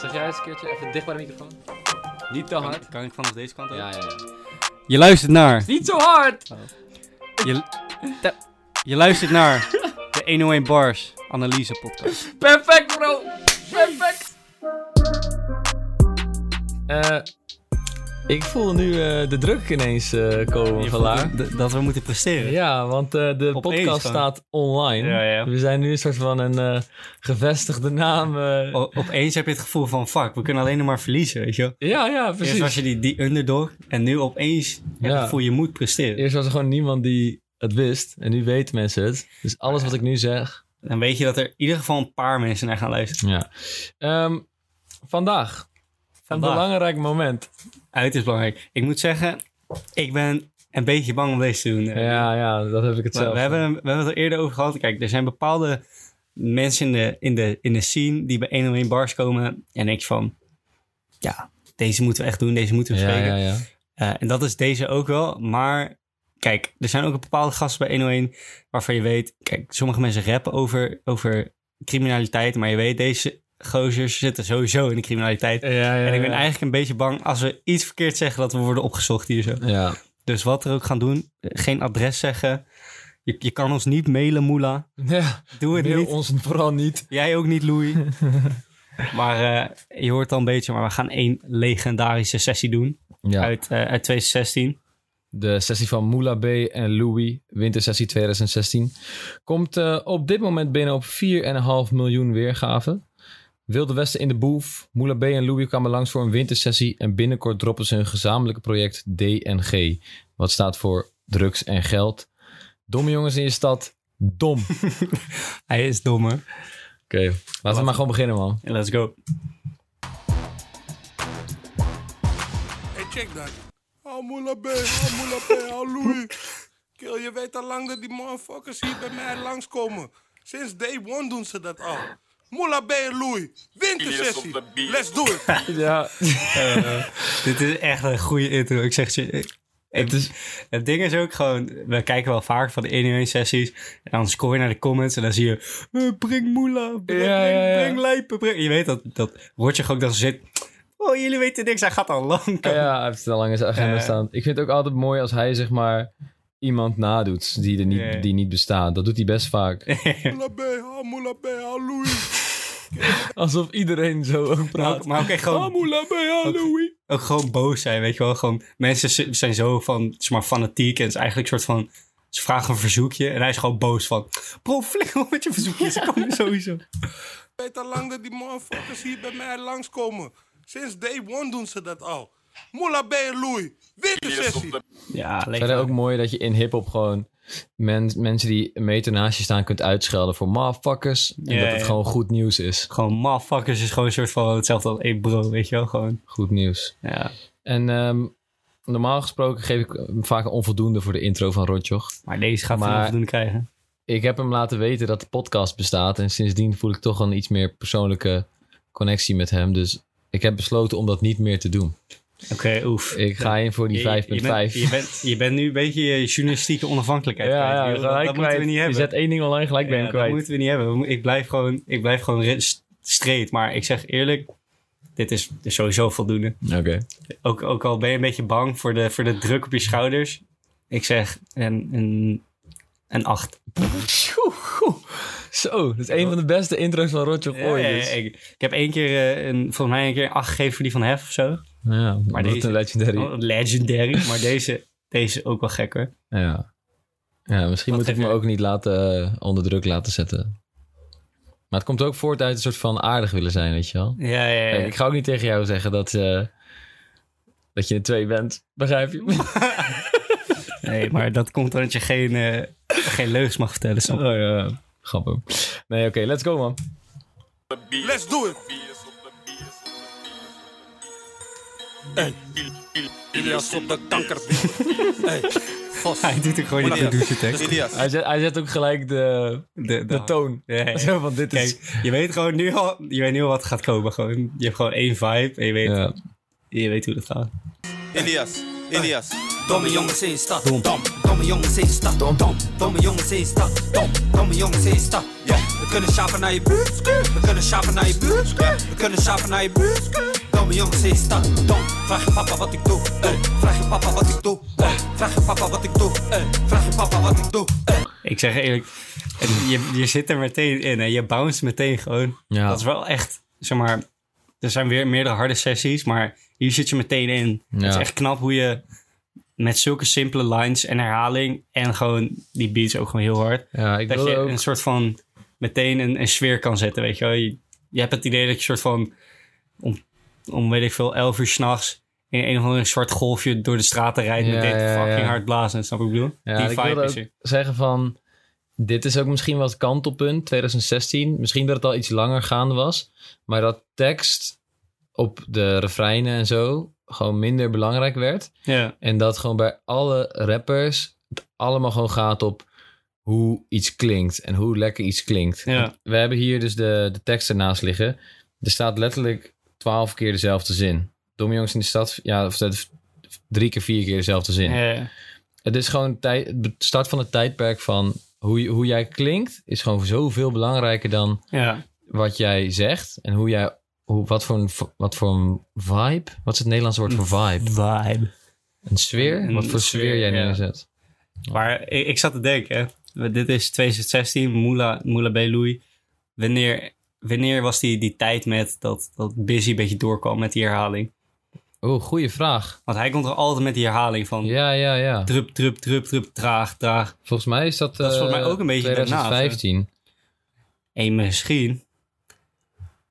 Zeg jij eens een keertje even dicht bij de microfoon? Niet te hard. Kan ik vanaf deze kant ook? Ja, ja, ja. Je luistert naar... Niet zo hard! Je, te- je luistert naar de 101 Bars analyse podcast. Perfect, bro! Ik voel nu eh, de druk ineens eh, komen van Dat we moeten presteren. Ja, want eh, de podcast staat online. Ja, ja. We zijn nu een soort van een gevestigde naam. opeens heb je het gevoel van, fuck, we kunnen alleen nog maar verliezen, weet je. Ja, ja, Eerst precies. was je die, die underdog en nu opeens heb je Ja. het gevoel je moet presteren. Eerst was er gewoon niemand die het wist. En nu weten mensen het. Dus alles wat ik nu zeg. Dan weet je dat er in ieder geval een paar mensen naar gaan luisteren. Ja. Ehm, vandaag. Een belangrijk moment. Uit is belangrijk. Ik moet zeggen, ik ben een beetje bang om deze te doen. Ja, ja, dat heb ik het zelf. we hebben, we hebben het er eerder over gehad. Kijk, er zijn bepaalde mensen in de, in de, in de scene die bij 101 bars komen. En denk je van, ja, deze moeten we echt doen, deze moeten we ja, spreken. ja, ja. Eh, en dat is deze ook wel. Maar kijk, er zijn ook een bepaalde gasten bij 101 waarvan je weet... Kijk, sommige mensen rappen over, over criminaliteit. Maar je weet, deze gozers zitten sowieso in de criminaliteit. Ja, ja, en ik ben ja. eigenlijk een beetje bang als we iets verkeerd zeggen dat we worden opgezocht hier zo. Ja, Dus wat we ook gaan doen, geen adres zeggen. Je, je kan ons niet mailen, Moela. ja. Doe het Mail niet. ons vooral niet. Jij ook niet, Louis. maar eh, je hoort al een beetje, maar we gaan één legendarische sessie doen Ja. uit, eh, uit 2016. De sessie van Moula B en Louis, wintersessie 2016, komt eh, op dit moment binnen op 4,5 miljoen weergaven. Wilde Westen in de boef. Moula B en Louis kwamen langs voor een wintersessie en binnenkort droppen ze hun gezamenlijke project DNG. Wat staat voor drugs en geld. Domme jongens in je stad, dom. Oké, Hij is dom, hè? laten we maar gewoon beginnen, man. En let's go. Hey, check dat. Oh, Moula B, oh, Moula B, oh, Louis. Kill, je weet al lang dat die motherfuckers hier bij mij langskomen. Sinds day one doen ze dat al. Moula B Louis, wintersessie. Let's do it. Ja, Dit is echt een goede intro. Ik zeg je. ik- het is... Het ding is ook gewoon, we kijken wel vaak van de 101 sessies. En dan score je naar de comments en dan zie je, eh, breng Moela, breng, Ja, ja, ja. breng Lijpen, breng. Je weet dat, dat Roger ook dan zit, oh jullie weten niks, hij gaat al lang. Ja, hij heeft het al lang in zijn agenda staan. Ik vind het ook altijd mooi als hij zeg maar iemand nadoet die, er niet, die niet bestaat. Dat doet hij best vaak. Alsof iedereen zo ook Maar, praat. ook- maar ook echt gewoon, Louis. ook gewoon boos zijn, weet je wel. Gewoon, mensen zijn zo van, zeg maar, fanatiek en het is eigenlijk een soort van, ze vragen een verzoekje en hij is gewoon boos van, bro, flikker op met je verzoekjes, ze komen sowieso. Weet al lang dat die motherfuckers hier bij mij langskomen. Sinds day one doen ze dat al. Moula B en Louis, wintersessie. Ja, Verder lekker. ook mooi dat je in hip-hop gewoon men- mensen die een meter naast je staan kunt uitschelden voor motherfuckers. En dat het gewoon goed nieuws is. Gewoon motherfuckers is gewoon een soort van hetzelfde als één bro, weet je wel. Gewoon, Goed nieuws. ja. En ehm, normaal gesproken geef ik hem vaak een onvoldoende voor de intro van Rotjoch. Maar deze gaat Maar- maar... voldoende krijgen. Ik heb hem laten weten dat de podcast bestaat. En sindsdien voel ik toch een iets meer persoonlijke connectie met hem. Dus ik heb besloten om dat niet meer te doen. Oké, oef. Ik ga in voor die 5,5. Je, je, bent, je, bent, je bent nu een beetje je journalistieke onafhankelijkheid ja, kwijt. ja, dat, moeten we kwijt. niet Je hebben. zet één ding online, gelijk ben je Ja, hem dat kwijt. moeten we niet hebben. Ik blijf gewoon, ik blijf gewoon re- st- straight. Maar ik zeg eerlijk, dit is, dit is sowieso voldoende. Oké. Ook, ook al ben je een beetje bang voor de, voor de druk op je schouders. Ik zeg een, een, een acht. Zo, dat is een van de beste intro's van Rotjoch ooit. Ja, ja, dus. ik, ik heb één keer, eh, een, volgens mij een keer een acht gegeven voor die van Hef of zo. Ja, maar deze- deze... een legendary. Oh, legendary. maar deze, deze ook wel gekker. Ja. ja, misschien Wat moet ik heb me je- ook niet laten, eh, onder druk laten zetten. Maar het komt ook voort uit een soort van aardig willen zijn, weet je wel. Ja, ja, ja. Kijk, ik ga ook niet tegen jou zeggen dat, eh, dat je een twee bent. Begrijp je? Nee, maar dat komt omdat je geen, eh, geen leugens mag vertellen. snap je? oh ja, grappig. Nee, oké, let's go man. Let's do it. Hey. Ilias op de kanker. Hey. Vos. Hij doet ook gewoon niet de douche tekst. Ilias. Hij zet, hij zet ook gelijk de, De, de toon. Ja, ja. Zo van, dit is... Kijk, je weet gewoon nu al, je weet nu al wat gaat komen. Gewoon, je hebt gewoon één vibe en je weet, Ja. je weet hoe het gaat. Elias, Elias. Domme jongens in stad, dom, dom. Domme jongens in stad, dom, dom. Domme jongens in stad, dom. Domme jongens in stad, dom. We kunnen schapen naar je buurt, we kunnen schapen naar je buurt. We kunnen schaven naar je buurt. Domme jongens in stad, dom. Vraag je papa wat ik doe, ey. Vraag je papa wat ik doe, ey. Vraag je papa wat ik doe, ey. Vraag je papa wat ik doe. Ik zeg eerlijk, je, je zit er meteen in en je bounce meteen gewoon. Ja. Dat is wel echt, zeg maar, er zijn weer meerdere harde sessies, maar hier zit je meteen in. Het is echt knap hoe je met zulke simpele lines en herhaling en gewoon die beats ook gewoon heel hard, Ja, ik dat wil je ook... een soort van meteen een, een sfeer kan zetten, weet je wel. Je, je hebt het idee dat je soort van om, om weet ik veel, elf uur s'nachts in een of ander zwart golfje door de straten rijdt Ja, met dit ja, fucking hard blazen, snap je wat ik bedoel? Ja, die ik vibe is er. zeggen van... Dit is ook misschien wel het kantelpunt, 2016. Misschien dat het al iets langer gaande was. Maar dat tekst op de refreinen en zo gewoon minder belangrijk werd. Ja, En dat gewoon bij alle rappers het allemaal gewoon gaat op hoe iets klinkt. En hoe lekker iets klinkt. Ja. We hebben hier dus de, de tekst ernaast liggen. Er staat letterlijk twaalf keer dezelfde zin. Domme jongens in de stad, ja, of dat- drie keer, vier keer dezelfde zin. ja, Het is gewoon tijd, het start van het tijdperk van hoe, hoe jij klinkt, is gewoon zoveel belangrijker dan ja. wat jij zegt. En hoe jij, hoe, wat, voor een, wat voor een vibe, wat is het Nederlandse woord voor vibe? Vibe. Een sfeer? Een wat voor sfeer, sfeer, jij ja. neerzet. Maar ik, ik zat te denken, hè. dit is 2016, Moula, Moula B. Louis. Wanneer, wanneer was die, die tijd met dat, dat Busy een beetje doorkwam met die herhaling? Oh, goede vraag. Want hij komt er altijd met die herhaling van Ja, ja, ja. drup, drup, drup, drup, traag, traag. Volgens mij is dat, Dat is eh, volgens mij ook een beetje daarna, of zo? 2015. En misschien,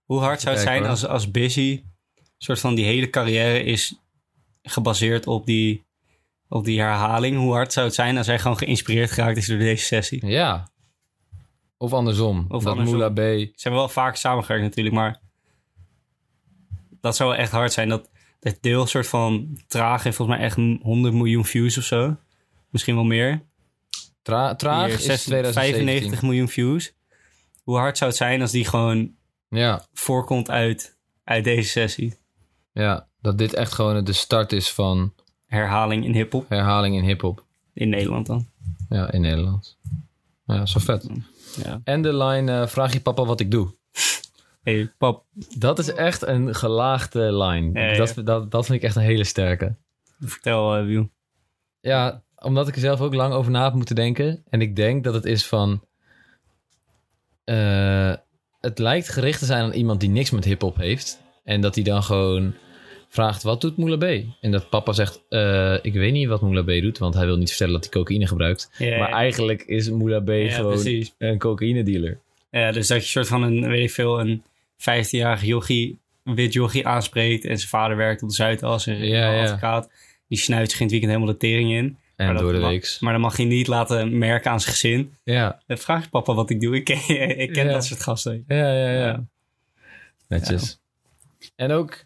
hoe hard zou het zijn als, als Busy, soort van die hele carrière is gebaseerd op die, op die herhaling. Hoe hard zou het zijn als hij gewoon geïnspireerd geraakt is door deze sessie? Ja. Of andersom. Of dat andersom. Moula B. Ze hebben wel vaak samengewerkt natuurlijk, maar dat zou wel echt hard zijn. Dat het deel soort van traag heeft volgens mij echt 100 miljoen views of zo. Misschien wel meer. Tra traag Hier, is 96 2017. 95 miljoen views. Hoe hard zou het zijn als die gewoon Ja, voorkomt uit, uit deze sessie? ja, dat dit echt gewoon de start is van Herhaling in hip-hop herhaling in hip-hop. in Nederland dan. Ja, in Nederland. Ja, zo vet. Ja. En de line, eh, vraag je papa wat ik doe. Hey, pap, Dat is echt een gelaagde line. Ja, ja. Dat, dat, dat vind ik echt een hele sterke. vertel eh Wiel. Ja, omdat ik er zelf ook lang over na heb moeten denken. En ik denk dat het is van... eh, het lijkt gericht te zijn aan iemand die niks met hip-hop heeft. En dat hij dan gewoon vraagt: wat doet Moula B? En dat papa zegt: eh, Ik weet niet wat Moula B doet, want hij wil niet vertellen dat hij cocaïne gebruikt. Maar eigenlijk is Moula B Ja, gewoon precies. een cocaïne dealer. Ja, dus dat je soort van een, weet ik veel, een 15-jarige jochie, een wit jochie aanspreekt en zijn vader werkt op de Zuidas en Ja, een ja. advocaat. Die snuit zich in het weekend helemaal de tering in. En door de weeks. Maar dan mag je niet laten merken aan zijn gezin. Ja, Eh, Vraag je papa wat ik doe. Ik ken, ik ken Ja. dat soort gasten. ja, ja, ja. Ja. Netjes. En ook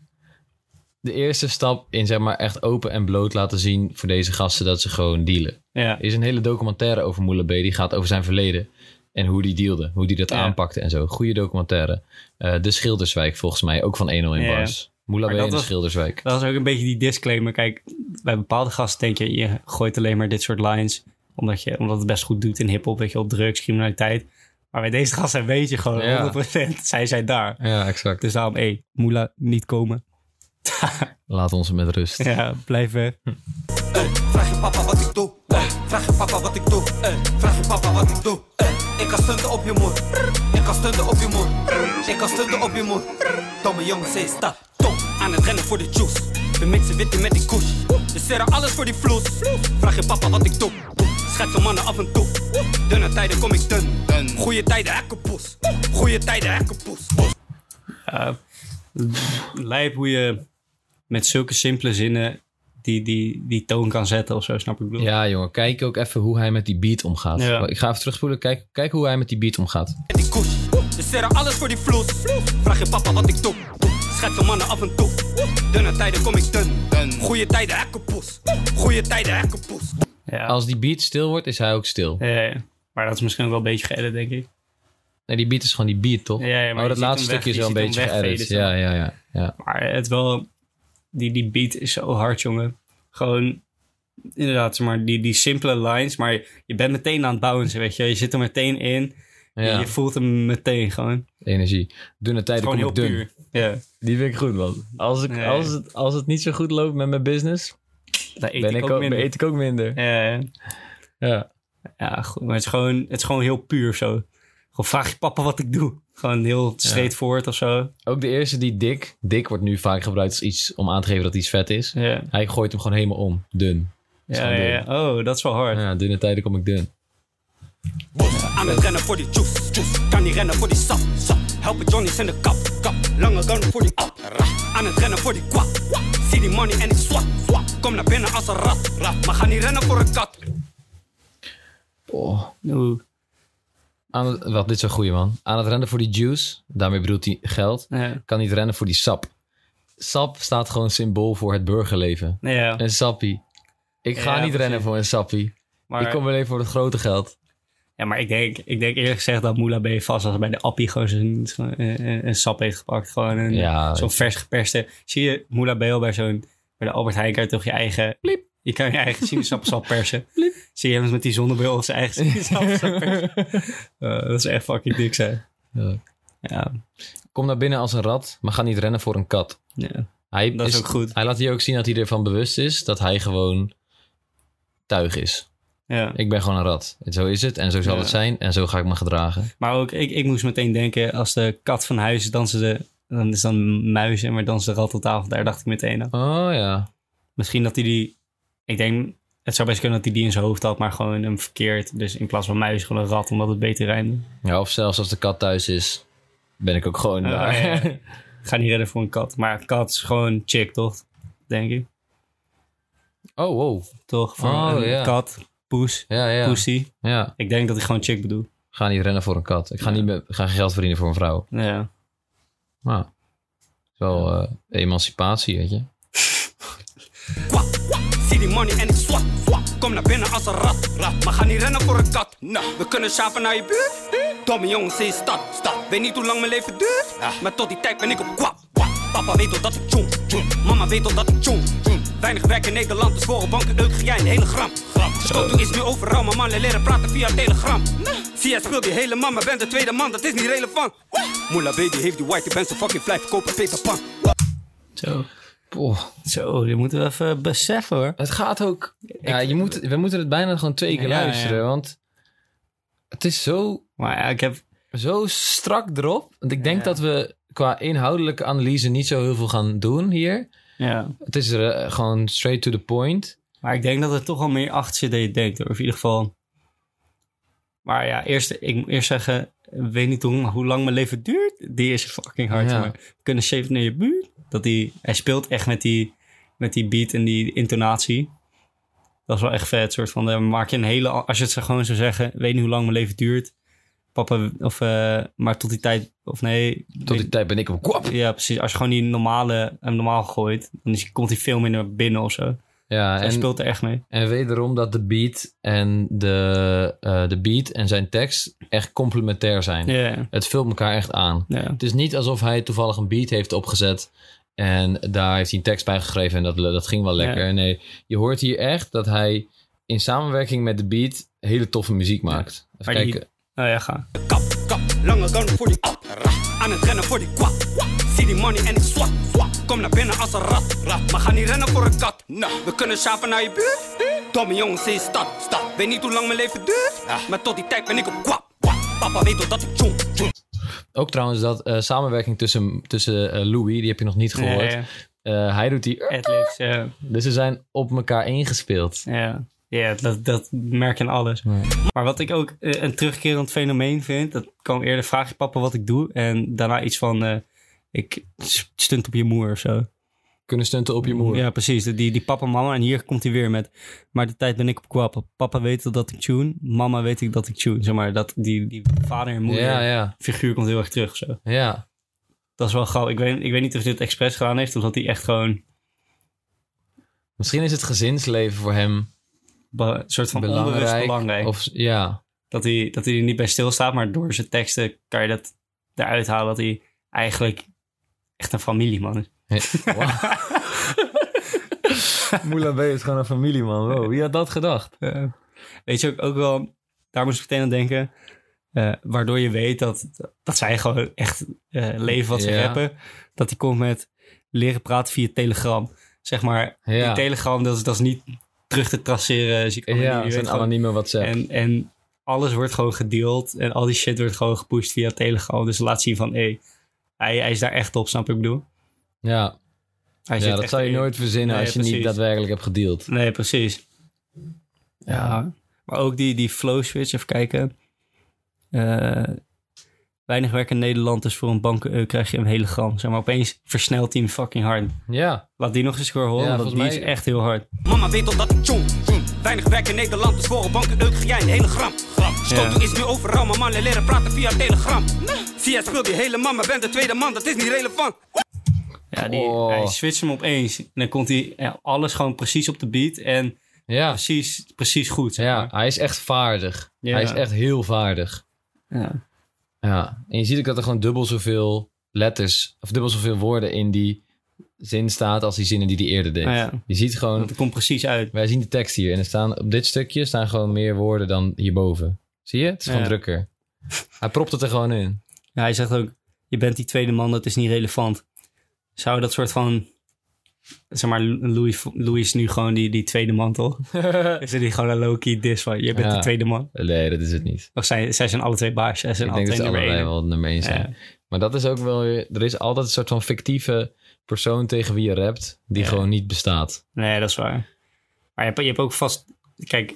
de eerste stap in zeg maar echt open en bloot laten zien voor deze gasten dat ze gewoon dealen. Ja, Er is een hele documentaire over Moula B. Die gaat over zijn verleden. En hoe die dealde. Hoe die dat aanpakte en zo. Goede documentaire. Eh, de Schilderswijk volgens mij. Ook van 101 Ja. Bars. Maar in dat de was- Schilderswijk. dat is ook een beetje die disclaimer. Kijk, bij bepaalde gasten denk je, je gooit alleen maar dit soort lines. Omdat, je, omdat het best goed doet in hiphop, weet je, op drugs, criminaliteit. Maar bij deze gasten weet je gewoon Ja. 100% zij zijn daar. Ja, exact. Dus daarom, hé, Moela, niet komen. Laat ons met rust. Ja, blijf weg. Ey, vraag je papa wat ik doe. Ey, vraag je papa wat ik doe. Ey, vraag je papa wat ik doe. Ik kan stunten op je moed. Ik kan stunten op je moed. Ik kan stunten op je moed. Domme jongens in stad. Aan het rennen voor de juice. We mixen witte met die koes. We serren alles voor die vloes. Vraag je papa wat ik doe. Schet van mannen af en toe. Dunne tijden kom ik dun. Goeie tijden hekkenpoes. Goeie tijden hekkenpoes. Ja, lijp hoe je met zulke simpele zinnen die, die, die toon kan zetten of zo, snap ik bedoel. Ja, jongen. Kijk ook even hoe hij met die beat omgaat. Ja. Ik ga even terugspoelen. Kijk, kijk hoe hij met die beat omgaat. met die koes. We serren alles voor die vloes. Vraag je papa wat ik doe. Schet van mannen af en toe. Dunne tijden kom ik dun. Goeie tijden hekkenpoes. Goeie tijden hekkenpoes. Ja. Als die beat stil wordt, is hij ook stil. Ja, ja. Maar dat is misschien ook wel een beetje geëdit, denk ik. Nee, die beat is gewoon die beat, toch? Ja, ja, maar oh, dat laatste stukje weg- is wel een beetje geëdit. Ja, ja, ja, ja. Maar het wel... Die, die beat is zo hard, jongen. Gewoon... Inderdaad, zeg maar, die, die simpele lines. Maar je, bent meteen aan het bouncen, weet je. Je zit er meteen in. ja. Je voelt hem meteen gewoon. Energie. Dunne tijden Gewoon kom heel ik dun. puur. Ja. Die vind ik goed, man. Als, ik, Nee. als, het, als het niet zo goed loopt met mijn business, Daar eet ben ik ik ook ook, minder. eet ik ook minder. Ja, ja. Ja. ja, goed. Maar het is, gewoon, het is gewoon heel puur zo. Gewoon vraag je papa wat ik doe. Gewoon heel straightforward of zo. Ook de eerste die dik. Dik wordt nu vaak gebruikt als iets om aan te geven dat iets vet is. Ja, Hij gooit hem gewoon helemaal om. Dun. Ja, ja, dun. ja. Oh, dat is wel hard. Ja, dunne tijden kom ik dun. Aan het rennen voor die juice, juice. Kan niet rennen voor die sap, sap. Helpen Johnny's in de kap, kap. Lange gun voor die ap, rap. Aan het rennen voor die kwap, kwap. Zie die money en ik swap, swap. Kom naar binnen als een rat, rat. Maar ga niet rennen voor een kat. Oh. Oeh. Aan het, wat, dit is een goeie man. Aan het rennen voor die juice, daarmee bedoelt hij geld. Ja. Kan niet rennen voor die sap. Sap staat gewoon symbool voor het burgerleven. Ja, Een sappie. Ik ga Ja, niet precies. rennen voor een sappie. maar, Ik kom alleen voor het grote geld. Ja, maar ik denk, ik denk eerlijk gezegd dat Moula B vast als bij de appie gewoon zo'n zo'n, eh, eh, een sap heeft gepakt. Gewoon een, Ja. zo'n vers geperste. Zie je Moula B al bij zo'n, bij de Albert Heijn kan je toch je eigen, bliep. Je kan je eigen sinaasappelsap persen. Zie je hem met die zonnebril of zijn eigen sinaasappelsap persen. Eh, dat is echt fucking dik zijn. Ja. Ja, Kom naar binnen als een rat, maar ga niet rennen voor een kat. ja. Hij Dat is ook goed. Hij laat hier ook zien dat hij ervan bewust is dat hij gewoon tuig is. Ja. Ik ben gewoon een rat. Zo is het en zo zal Ja. het zijn en zo ga ik me gedragen. Maar ook, ik, ik moest meteen denken, als de kat van huis is, dansen de, dan is dan muis en maar dansen de rat op tafel. Daar dacht ik meteen aan. Oh ja. Misschien dat hij die, ik denk, het zou best kunnen dat hij die in zijn hoofd had, maar gewoon hem verkeerd. Dus in plaats van muis gewoon een rat, omdat het beter rijmde. ja. Of zelfs als de kat thuis is, ben ik ook gewoon daar. ja, ja. Ga niet redden voor een kat. Maar kat is gewoon chick, toch? Denk ik. Oh, wow. Toch? Voor Oh, een ja. kat, poes, Ja, ja. pussy. ja. Ik denk dat ik gewoon chick bedoel. Ga niet rennen voor een kat. Ik ga, niet met, ga geen geld verdienen voor een vrouw. Ja. Maar, is wel eh, emancipatie, weet je. Zie die money en ik swap. Kom naar binnen als een rat, rat. Maar ga niet rennen voor een kat. Nou, we kunnen schaven naar je buurt. Domme jongens in je stad, stad. Weet niet hoe lang mijn leven duurt. Maar tot die tijd ben ik op kwap. Papa weet al dat ik tjoen, tjoen. Mama weet al dat ik tjoen, tjoen. Weinig werk in Nederland, dus voor een banken euk ga jij een hele gram. Auto is nu overal, maar mannen leren praten via telegram. Zie jij speelt die hele man, maar bent de tweede man, dat is niet relevant. Moela baby heeft die white, je bent zo fucking fly, verkopen Peter Pan. Zo. Oh, Zo, dit moeten we even beseffen hoor. het gaat ook... Ja, je moet, we moeten het bijna gewoon twee keer Ja, luisteren, ja. want het is zo Maar ja, ik heb... zo strak erop. Want ik denk Ja. dat we qua inhoudelijke analyse niet zo heel veel gaan doen hier. Ja. Het is er, eh, gewoon straight to the point. Maar ik denk dat er toch wel meer achter zit dan je denkt. Hoor. Of in ieder geval... Maar ja, eerst, ik moet eerst zeggen... Ik weet niet hoe, hoe lang mijn leven duurt. Die is fucking hard. Ja. Maar we kunnen zeven naar je buurt. Dat die, hij speelt echt met die, met die beat en die intonatie. Dat is wel echt vet. Soort van, dan maak je een hele... Als je het zo gewoon zou zeggen... Weet niet hoe lang mijn leven duurt. Papa, of... eh, maar tot die tijd... Of nee... Tot die tijd ben ik op kwap. Ja, precies. Als je gewoon die normale, hem normaal gooit, dan is, komt hij veel minder binnen of zo. Ja, Hij en, speelt er echt mee. en wederom dat de beat en de, eh, de beat en zijn tekst echt complementair zijn. Ja, Het vult elkaar echt aan. ja. Het is niet alsof hij toevallig een beat heeft opgezet en daar heeft hij een tekst bij geschreven en dat, dat ging wel lekker. Nee, je hoort hier echt dat hij in samenwerking met de beat hele toffe muziek maakt. Even Maar die- kijken. Oh ja, ga. Kap, kap, lange gun voor die. Aan het rennen voor die kwap. Zie die money en ik swap, swap. Kom naar binnen als een rat, rat. Maar ga niet rennen voor een kat. Nou, we kunnen schaven naar je buurt. Domme jongens in je stad, stad. Weet niet hoe lang mijn leven duurt. Maar tot die tijd ben ik op kwap. Papa weet al dat ik tjoen, tjoen. Ook trouwens dat eh, samenwerking tussen, tussen eh, Louis, die heb je nog niet gehoord. Ja, Eh, hij doet die... Adlibs, ja. Dus ze zijn op elkaar ingespeeld. Ja, ja dat, dat merk je in alles. Maar wat ik ook een terugkerend fenomeen vind, dat kwam eerder vraag je papa wat ik doe en daarna iets van eh, ik stunt op je moer of zo. Kunnen stunten op je moeder. Ja, precies. Die, die papa mama en hier komt hij weer met, maar de tijd ben ik op kwap. Papa weet dat ik tune, mama weet ik dat ik tune. Zeg maar, dat, die, die vader en moeder ja, ja. figuur komt heel erg terug zo. ja. Dat is wel gauw. Ik weet, ik weet niet of dit expres gedaan heeft, of dat hij echt gewoon Misschien is het gezinsleven voor hem een soort van onbewust belangrijk. belangrijk. Of, ja. Dat, hij, dat hij er niet bij stilstaat, maar door zijn teksten kan je dat eruit halen dat hij eigenlijk echt een familieman is. Moula B is gewoon een familieman. Wow, wie had dat gedacht? Weet je ook, ook wel, daar moest ik meteen aan denken. eh, waardoor je weet dat, dat zij gewoon echt eh, leven wat ze Ja. rappen. Dat hij komt met leren praten via Telegram. Zeg maar, Ja. die Telegram, dat is, dat is niet terug te traceren. Zie ik Ja, je dat is een anonieme WhatsApp. en, en alles wordt gewoon gedeeld en al die shit wordt gewoon gepusht via Telegram. Dus laat zien van, hé, hij, hij is daar echt op, snap ik bedoel? ja, Hij ja dat zou je in- nooit verzinnen Nee, als je niet daadwerkelijk hebt gedeeld. Nee, precies. Ja. Maar ook die, die flow switch, even kijken. Eh, weinig werk in Nederland, dus voor een bank eh, krijg je een hele gram. Zeg maar, opeens versnelt hij hem fucking hard. Ja, Laat die nog eens gewoon horen, Ja, want die mij- is echt heel hard. Mama weet al dat ik tjoen. Weinig werk in Nederland, dus voor een banken euk jij een hele gram. Stoten is nu overal, maar mannen leren praten via Telegram. Via speelt die hele man, maar ben de tweede man, dat is niet relevant. Ja, die, Oh. hij switcht hem opeens. En dan komt hij ja, alles gewoon precies op de beat en ja, precies, precies goed. Zeg ja, hij is echt vaardig. Ja. Hij is echt heel vaardig. Ja. Ja, en je ziet ook dat er gewoon dubbel zoveel letters, of dubbel zoveel woorden in die zin staat als die zinnen die hij eerder deed. Ah, ja. Je ziet gewoon, Want het komt precies uit. wij zien de tekst hier en er staan op dit stukje staan gewoon meer woorden dan hierboven. Zie je? Het is gewoon Ja. drukker. Hij propt het er gewoon in. Ja, hij zegt ook, je bent die tweede man, dat is niet relevant. Zou dat soort van... Zeg maar, Louis, Louis is nu gewoon die, die tweede man, toch? is er die gewoon een low-key dis van, je bent Ja. de tweede man? Nee, dat is het niet. Of zij, zij zijn alle twee baas, zij zijn Ik alle denk dat ze allebei wel nummer één zijn. Maar dat is ook wel weer... Er is altijd een soort van fictieve persoon tegen wie je rapt... die Ja. gewoon niet bestaat. Nee, dat is waar. Maar je hebt, je hebt ook vast... Kijk,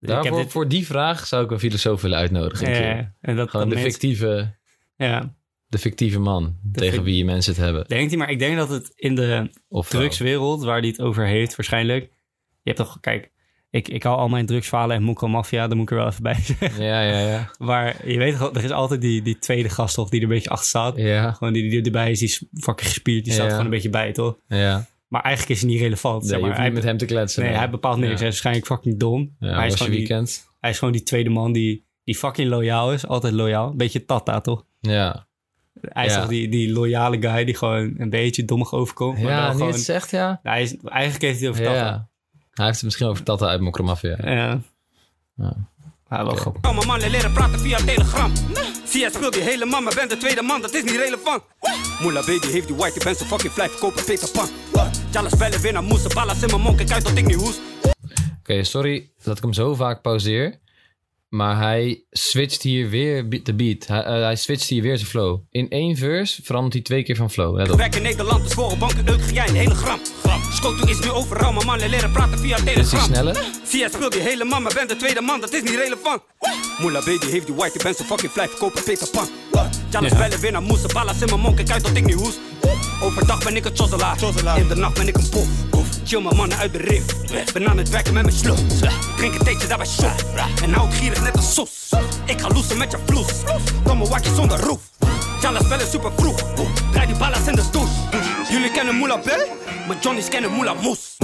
Daarvoor, dit... Voor die vraag zou ik een filosoof willen uitnodigen. Ja, en dat, Gewoon dat de fictieve, Ja, de fictieve man tegen wie mensen het hebben. denkt hij, maar ik denk dat het in de Of drugswereld, waar hij het over heeft waarschijnlijk... Je hebt toch, kijk, ik, ik hou al mijn drugsverhalen en Moeko Mafia, daar moet ik er wel even bij zeggen. Ja, ja, ja. Maar je weet toch, er is altijd die, die tweede gast toch, die er een beetje achter staat. Ja, Gewoon die, die erbij is, die is fucking gespierd, die staat Ja. gewoon een beetje bij, toch? ja. Maar eigenlijk is hij niet relevant. Nee, zeg je maar. hoeft hij, niet met hem te kletsen. nee, hij bepaalt niks. Ja. Hij is waarschijnlijk fucking dom. Ja, hij is, je gewoon die, weekend? hij is gewoon die tweede man die, die fucking loyaal is. Altijd loyaal. Beetje Tata, toch? Ja, Hij is Ja. toch die, die loyale guy die gewoon een beetje dommig overkomt. maar ja gewoon, het zegt, ja. hij is, eigenlijk heeft hij het over Tata. Ja. Hij heeft het misschien over Tata uit Mokromafia. Ja. Ja. Maar wel Oké. grappig. Mama mannen leren praten via Telegram. Via speelt die hele man, maar ben de tweede man, dat is niet relevant. Moela baby heeft die white, ik ben zo fucking fly, verkopen Peter Pan. Jalla spellen weer naar moesten, ballas in mijn mond, kijk uit dat ik niet hoest. Oké, sorry dat ik hem zo vaak pauzeer. Maar hij switcht hier weer de beat. Hij, eh, hij switcht hier weer zijn flow. In één verse verandert hij twee keer van flow. Let op. Werk in Nederland, dus voor een banken euk jij een hele gram. Skoto is nu overal, maar mannen leren praten via Is hij Telegram. sneller? Via speelt die hele man, maar ben de tweede man, dat is niet relevant. Moela baby heeft die white, ik ben zo fucking fly, verkopen Peter Pan. Jalla spellen weer naar moesten, ballas in mijn mond, kijk uit dat ik niet hoest. Overdag ben ik een chozzelaar, in de nacht ben ik een pof. Chill mijn mannen uit de rift, ben aan het werken met mijn slof. Drink een theetje daarbij shot, en hou ik gierig net als sos. Ik ga loesen met je vloes, domme wakkie zonder roef. Jalla spellen super vroeg, draai die ballas in de douche. Jullie kennen Moela B, maar Johnny's kennen Moela Moes.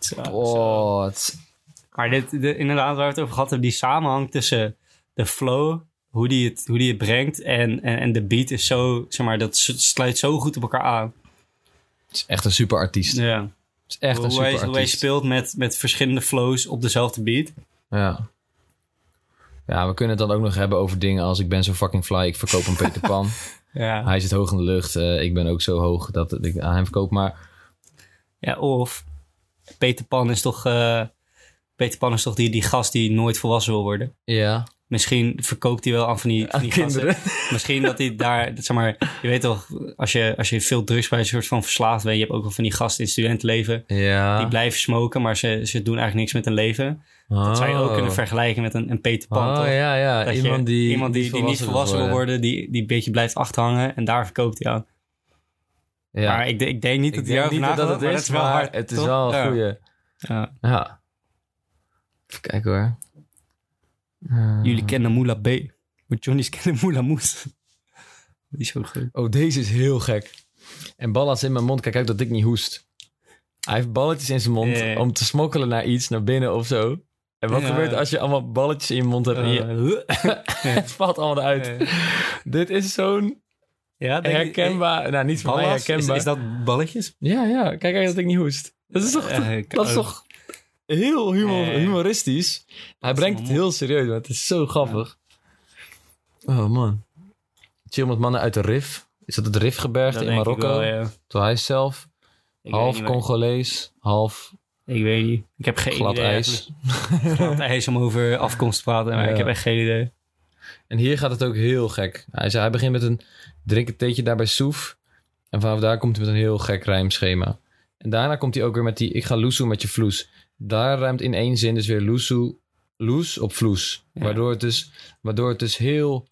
Is- Maar dit, dit- inderdaad, waar we het over gehad hebben, die samenhang tussen de flow, hoe die het, hoe die het brengt en, en, en de beat is zo, zeg maar, dat sluit zo goed op elkaar aan. Is echt een super artiest. Ja. Het is echt een hoe, super hij, hoe hij speelt met, met verschillende flows op dezelfde beat. Ja. Ja, we kunnen het dan ook nog hebben over dingen als ik ben zo fucking fly, ik verkoop een Peter Pan. Ja. Hij zit hoog in de lucht, eh, ik ben ook zo hoog dat ik aan hem verkoop. Maar ja, of Peter Pan is toch, eh, Peter Pan is toch die, die gast die nooit volwassen wil worden. ja, Misschien verkoopt hij wel aan van die, van die kinderen. gasten. Misschien dat hij daar, zeg maar, je weet toch, als je, als je veel drugs bij een soort van verslaafd bent, je hebt ook wel van die gasten in studentenleven. ja. Die blijven smoken, maar ze, ze doen eigenlijk niks met hun leven. Dat zou je ook kunnen vergelijken met een, een Peter Pan. Oh ja, ja. Dat je- iemand die, iemand die, die niet volwassen wil worden, die, die een beetje blijft achterhangen en daar verkoopt hij aan. Ja. Maar ik, ik denk niet ik dat hij niet dat het maar is, dat is wel maar hard. het is toch? wel een Ja. goeie. Ja. Ja. Even kijken hoor. Eh, Jullie kennen Moula B, maar Johnny's kennen Moula Moes. Die is. Oh, deze is heel gek. En balletjes in mijn mond, kijk uit dat ik niet hoest. Hij heeft balletjes in zijn mond om te smokkelen naar iets, naar binnen of zo. En wat Ja. gebeurt als je allemaal balletjes in je mond hebt en je, Eh, het valt allemaal eruit. eh. Dit is zo'n ja, herkenbaar, nou niet mij Ballas? Is, herkenbaar. is dat balletjes? Ja, ja, kijk uit dat ik niet hoest. Dat is toch, Ja, ik- dat is toch heel humor, Nee. humoristisch. Hij brengt het heel serieus, maar het is zo grappig. Oh man. Chill met mannen uit de Rif. Is dat het Rifgebergte in Marokko? wel, ja. Terwijl hij zelf Ik half Congolees, half Ik weet niet. Ik heb geen glad idee. ijs. Glad ijs om over afkomst te praten. Maar Ja. ik heb echt geen idee. En hier gaat het ook heel gek. Hij, zei, hij begint met een drink een theetje daar bij Soef. En vanaf daar komt hij met een heel gek rijmschema. En daarna komt hij ook weer met die ik ga loesoe met je vloes. Daar ruimt in één zin dus weer loesoe, loes op vloes. Ja. Waardoor, het dus, waardoor het dus heel,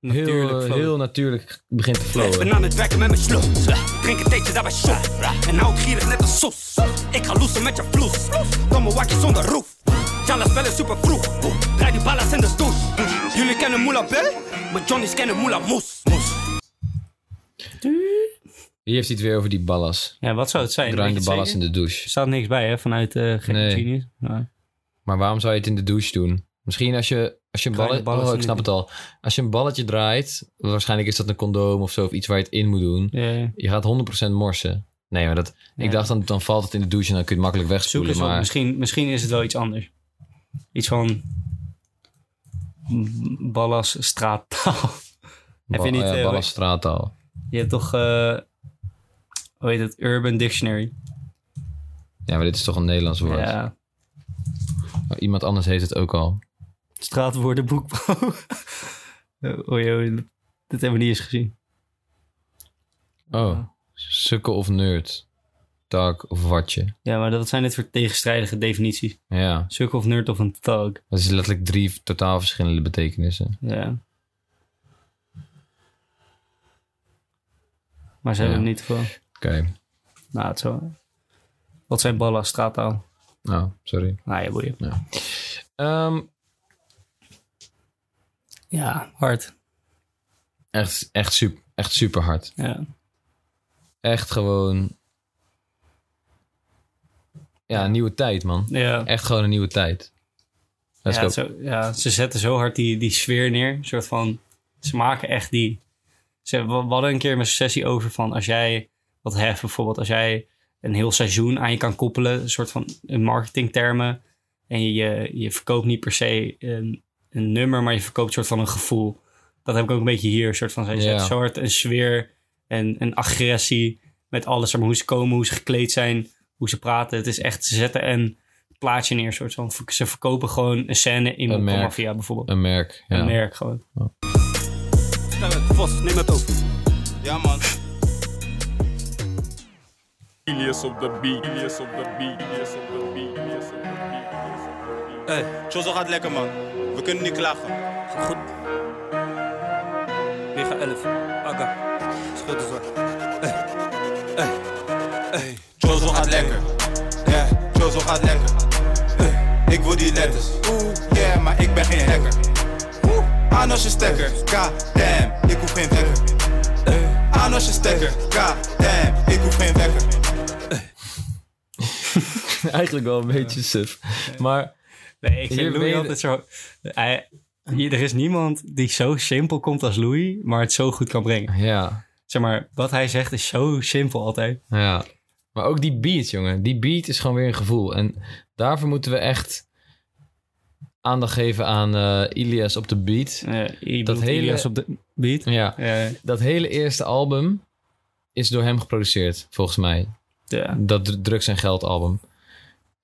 Natuurlijk heel, flow. heel natuurlijk begint te Ik flowen. ben aan het werken met mijn sloes. Drink een theetje daarbij zo. En hou het gierig net als soes. Ik ga loesen met je vloes. Domme wakjes zonder roef. Jalla spellen super vroeg. Draai die ballas in de stoes. Jullie kennen Moula B, maar Johnny's kennen Moula Moes. Moes. Hier heeft hij het weer over die ballas. Ja, wat zou het zijn? Draai de ballas in de Er douche. staat niks bij, hè? Vanuit gekke Nee. genius. Ja. Maar waarom zou je het in de douche doen? Misschien als je, als je een balletje... Oh, ik snap het al. Als je een balletje draait, waarschijnlijk is dat een condoom of zo, of iets waar je het in moet doen. Ja, ja. Je gaat 100% morsen. Nee, maar dat, Ja. ik dacht dan, dan valt het in de douche en dan kun je het makkelijk Zoek wegspoelen. eens. Maar Misschien, misschien is het wel iets anders. Iets van... Ballas straattaal. Heb je niet... ja, eh, ballas straattaal. je hebt toch... eh hoe heet het? Urban Dictionary. Ja, maar dit is toch een Nederlands woord. Ja. Maar iemand anders heeft het ook al. Straatwoordenboek, oh dit hebben we niet eens gezien. Oh, sukkel of nerd. Tak of watje. Ja, maar dat zijn dit voor tegenstrijdige definities. Ja, Sukkel of nerd of een thug. dat is letterlijk drie totaal verschillende betekenissen. Ja. Maar ze Ja. hebben hem niet veel. Oké, Nou, het zo. Wat zijn ballen, straattaal? nou, sorry. Nou ja, boeien. Ehm, Ja, hard. echt, echt, super, echt super hard. Ja. Echt gewoon... Ja, een nieuwe tijd, man. Ja. Echt gewoon een nieuwe tijd. Let's ja, zo, ja, ze zetten zo hard die, die sfeer neer. Een soort van, ze maken echt die... Ze, we, we hadden een keer een sessie over van als jij wat heft bijvoorbeeld. Als jij een heel seizoen aan je kan koppelen. Een soort van in marketingtermen. En je, je, verkoopt niet per se een, een nummer, maar je verkoopt een soort van een gevoel. Dat heb ik ook een beetje hier. Een soort van, zij Ja. zetten zo hard een sfeer en een agressie. Met alles, maar, hoe ze komen, hoe ze gekleed zijn, hoe ze praten. Het is echt, ze zetten een plaatje neer. Soort van, ze verkopen gewoon een scène in Een. Mafia bijvoorbeeld. Een merk, ja. Een merk gewoon. Stel het, Vos, neem het over. Ja, man. Ilias op de beat, Ilias op de beat, Ilias op de beat, Ilias op de beat. Hey, Chozo gaat lekker, man. We kunnen niet klagen. Goed. 9-11. Aga. Schud eens wat. Chozo gaat lekker. Yeah, Chozo gaat lekker. Hey, ik wil die letters. Oeh, yeah, maar ik ben geen hacker. Oeh, aan als je stekker. God damn, ik hoef geen wekker. Hey, aan als je stekker. God damn, ik hoef geen wekker. Eigenlijk wel een beetje suf. Maar Nee, ik vind Louis altijd zo... Hij, hier, er is niemand die zo simpel komt als Louis, maar het zo goed kan brengen. ja, Zeg maar, wat hij zegt is zo simpel altijd. ja. Maar ook die beat, jongen. Die beat is gewoon weer een gevoel. En daarvoor moeten we echt aandacht geven aan eh, Ilias op de beat. Eh je Dat hele- hele... op de beat. Ja, Ja, dat hele eerste album is door hem geproduceerd, volgens mij. ja. Dat Dr- Drugs en Geld album.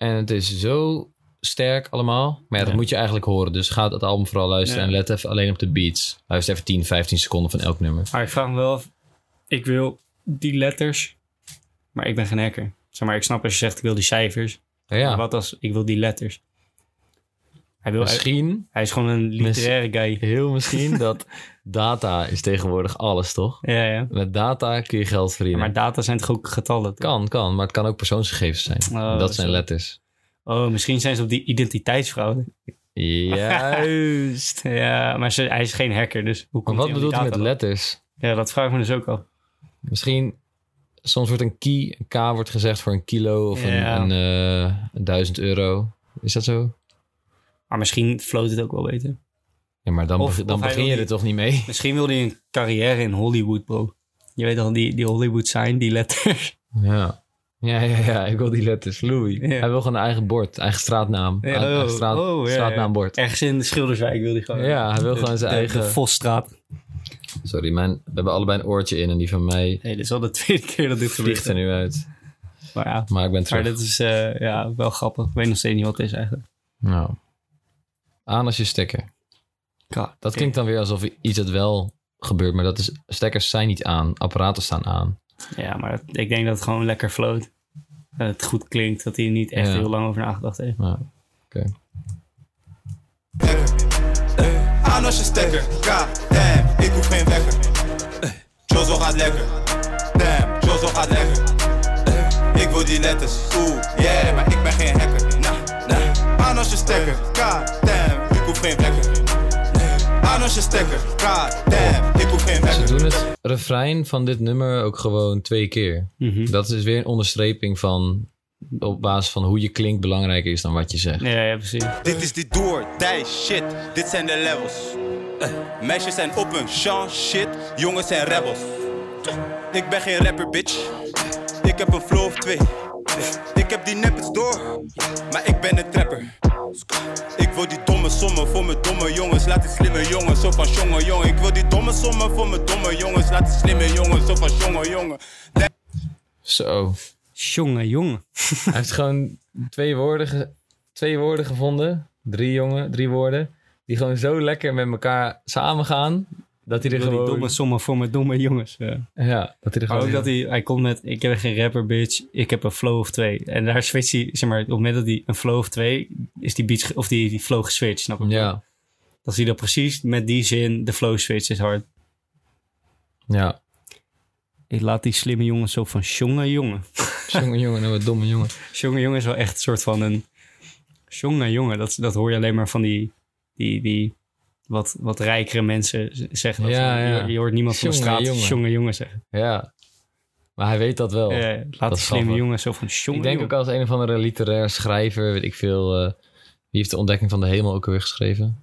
En het is zo sterk allemaal. Maar ja, dat Ja. moet je eigenlijk horen. Dus ga het album vooral luisteren Ja. en let even alleen op de beats. Luister even 10, 15 seconden van elk nummer. Maar ik vraag me wel af, ik wil die letters, maar ik ben geen hacker. Zeg maar, ik snap als je zegt ik wil die cijfers. Ja. Maar wat als ik wil die letters? Hij, wil, misschien, hij is gewoon een literaire guy. heel misschien, dat data is tegenwoordig alles, toch? Ja, ja. Met data kun je geld verdienen. Maar data zijn toch ook getallen? toch? kan, kan, maar het kan ook persoonsgegevens zijn. Oh, dat zijn letters. Oh, misschien zijn ze op die identiteitsfraude. Juist. Ja, maar ze, hij is geen hacker, dus hoe maar komt wat hij aan bedoelt hij met letters? Ja, dat vraag ik me dus ook al. Misschien, soms wordt een key, een K wordt gezegd voor een kilo of Ja. een, een, een duizend euro. Is dat zo? Maar misschien floot het ook wel beter. Ja, maar dan, Of- dan of begin je er toch niet mee? Misschien wil hij een carrière in Hollywood, bro. Je weet al, die, die Hollywood sign, die letters. Ja. Ja, ja, ja, ik wil die letters. Louis. Ja. Hij wil gewoon een eigen bord, eigen straatnaam. Ja, eigen oh, straat, oh, ja, straatnaambord. Ergens in de Schilderswijk wil hij gewoon. Ja, hij wil De- gewoon zijn de- eigen- De Vosstraat. Sorry, mijn, we hebben allebei een oortje in en die van mij Nee, dit is al de tweede keer dat dit gebeurt. vliegt er nu uit. Maar ja, Maar ik ben maar terug. dit is eh, ja, wel grappig. Ik weet nog steeds niet wat het is eigenlijk. Nou. Aan als je stekker. Dat klinkt dan weer alsof iets het wel gebeurt, maar dat is, stekkers zijn niet aan. Apparaten staan aan. Ja, maar het- ik denk dat het gewoon lekker floot. Dat het goed klinkt, dat hij er niet echt Ja. heel lang over nagedacht heeft. Nou, oké. Aan als je stekker, god damn, ik hoef geen wekker. Eh, Jozo gaat lekker, damn, Jozo gaat lekker. Eh, Ik wil die letters, oeh, yeah, maar ik ben geen hacker. Als je stekker, god damn, ik hoef geen wekker. Aan als je stekker, god damn, ik hoef geen Ze wekker. doen het refrein van dit nummer ook gewoon twee keer. Mhm. Dat is weer een onderstreping van op basis van hoe je klinkt belangrijker is dan wat je zegt. Ja, ja, precies. Dit is die door, die shit, dit zijn de levels. Eh, meisjes zijn op hun Sean shit, jongens zijn rebels. Ik ben geen rapper, bitch. Ik heb een flow of twee. Ik heb die neppets door, maar ik ben een trapper. Ik wil die domme sommen voor mijn domme jongens, laat die slimme jongens zo van jongen jongen. Ik wil die domme sommen voor mijn domme jongens, laat die slimme jongens zo van jongen jongen. Zo. Jongen, jongen. Hij heeft gewoon twee woorden, ge- twee woorden gevonden. Drie jongen, drie woorden. Die gewoon zo lekker met elkaar samengaan. Dat hij er Ik wil die gewoon... domme sommen voor mijn domme jongens. Ja. Ja, dat hij er gewoon... ook dat hij, hij komt met, ik heb geen rapper bitch, ik heb een flow of twee. En daar switcht hij, zeg maar, op het moment dat hij een flow of twee, is die beat, of die, die flow geswitcht, snap je? Ja, Dat hij dan precies met die zin, de flow switch is hard. ja. Ik laat die slimme jongens zo van jongen, jongen. Jongen, jongen, nou wat domme jongen. Jongen, jongen is wel echt een soort van een, jongen, jongen. Dat, dat hoor je alleen maar van die, die, die wat, wat rijkere mensen zeggen. Dat Ja, ja. Je, je hoort niemand van de Jongen, straat jongen. jongen, jongen zeggen. Ja. Maar hij weet dat wel. Eh, laat slimme grappig. jongens zo van jongen, ik denk ook als een of andere literair schrijver, weet ik veel... eh, wie heeft de ontdekking van de hemel ook alweer geschreven?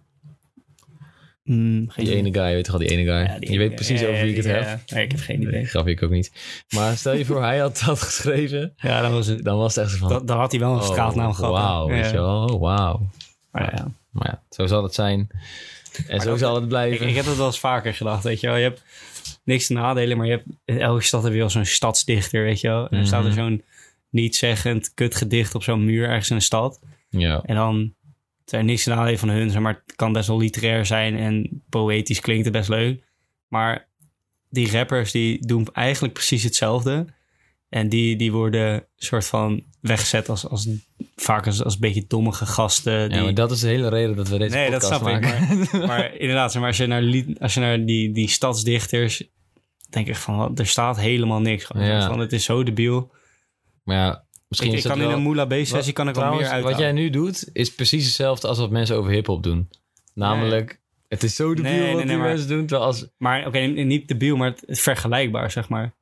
Mm, geen Die ene guy, weet je wel, die ene guy. Ja, die- je weet precies ja, over wie ik het ja, heb. ja. Nee, ik heb geen idee. Grapje ik ook niet. Maar stel je voor, hij had dat geschreven. Ja, dat was het. Dan was het echt zo van... Dan, dan had hij wel een straatnaam gehad. Wauw, weet Ja. je wel. Oh, wauw. Maar ja. Maar ja, zo zal het zijn. En zo zal het blijven. ik heb dat wel eens vaker gedacht, weet je wel. Je hebt niks te nadelen, maar je hebt, in elke stad heb je wel zo'n stadsdichter, weet je wel. En dan staat er Mhm. zo'n niet-zeggend kutgedicht op zo'n muur ergens in een stad. Ja. En dan zijn niks te nadelen van hun, maar het kan best wel literair zijn en poëtisch klinkt het best leuk. Maar die rappers die doen eigenlijk precies hetzelfde. En die, die worden soort van weggezet als, als vaak als, als een beetje dommige gasten. Die, ja, maar dat is de hele reden dat we deze nee, dat snap ik. Maar, maar inderdaad, maar, als je naar, als je naar die, die stadsdichters... denk ik van, er staat helemaal niks. Gewoon. Ja. Van, het is zo debiel. Maar ja, misschien Ik, is ik kan in een Moula B-sessie kan ik wel Trouwens, meer uit. wat jij nu doet, is precies hetzelfde als wat mensen over hip-hop doen. Namelijk, het is zo debiel Nee, wat die mensen doen. Terwijl als, Maar oké, niet debiel, maar het, het vergelijkbaar, zeg maar.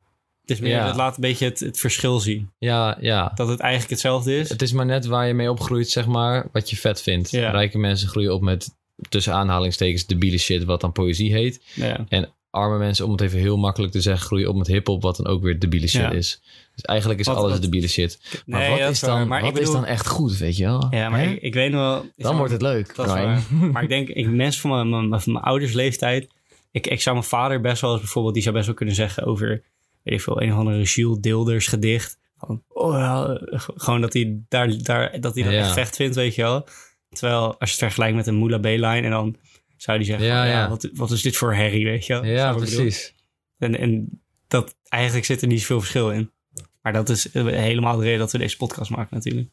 Het, is meer, Ja. het laat een beetje het, het verschil zien. ja, ja. Dat het eigenlijk hetzelfde is. Het is maar net waar je mee opgroeit, zeg maar, wat je vet vindt. Ja. Rijke mensen groeien op met tussen aanhalingstekens debiele shit, wat dan poëzie heet. Ja. En arme mensen, om het even heel makkelijk te zeggen, groeien op met hip-hop, wat dan ook weer debiele shit is. Dus eigenlijk is Wat- alles wat- debiele shit. Maar Nee, wat, is dan, Maar wat bedoel- is dan echt goed, weet je wel? Ja, maar ik, ik weet nog wel... dan wordt het leuk, maar ik denk, ik, mensen van mijn, mijn, van mijn ouders leeftijd... Ik, ik zou mijn vader best wel eens bijvoorbeeld... Die zou best wel kunnen zeggen over... Weet ik veel, een of andere Jules Dilders gedicht. Van, oh gewoon dat hij, daar, daar, dat, hij dat Ja. echt vecht vindt, weet je wel. Terwijl als je het vergelijkt met een Moula B-line... En dan zou hij zeggen, Ja, van, ja, ja. wat, wat is dit voor herrie, weet je wel. Ja, precies. En, en dat, eigenlijk zit er niet zoveel verschil in. Maar dat is eh, helemaal de reden dat we deze podcast maken natuurlijk.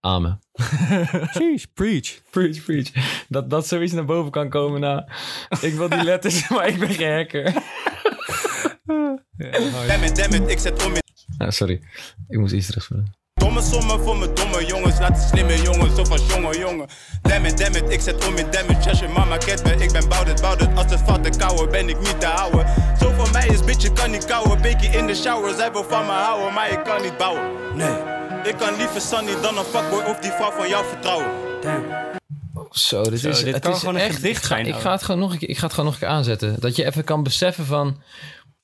Amen. Preach, preach. Preach, preach. Dat, dat zoiets naar boven kan komen na... Ik wil die letters, maar ik ben geen hacker. Damn it, damn it, ik zet om in Ah, sorry, ik moest iets terugvullen. Domme sommen voor mijn domme jongens, laat die slimme jongens zo van jongen jongen. Damn it, damn it, ik zet om in damage als je mama kent me. Ik ben bout it, als het valt te kouwen ben ik niet te houden. Zo voor mij is bitch, je kan niet kouwen. Bekie in de shower, zij wil van me houden, maar ik kan niet bouwen. Nee, ik kan liever Sunny dan een fuckboy of die vrouw van jou vertrouwen. Zo, dit, Zo, is, dit het kan is gewoon een echt, ga, zijn ik ga, het gewoon nog een keer, ik ga het gewoon nog een keer aanzetten. Dat je even kan beseffen van...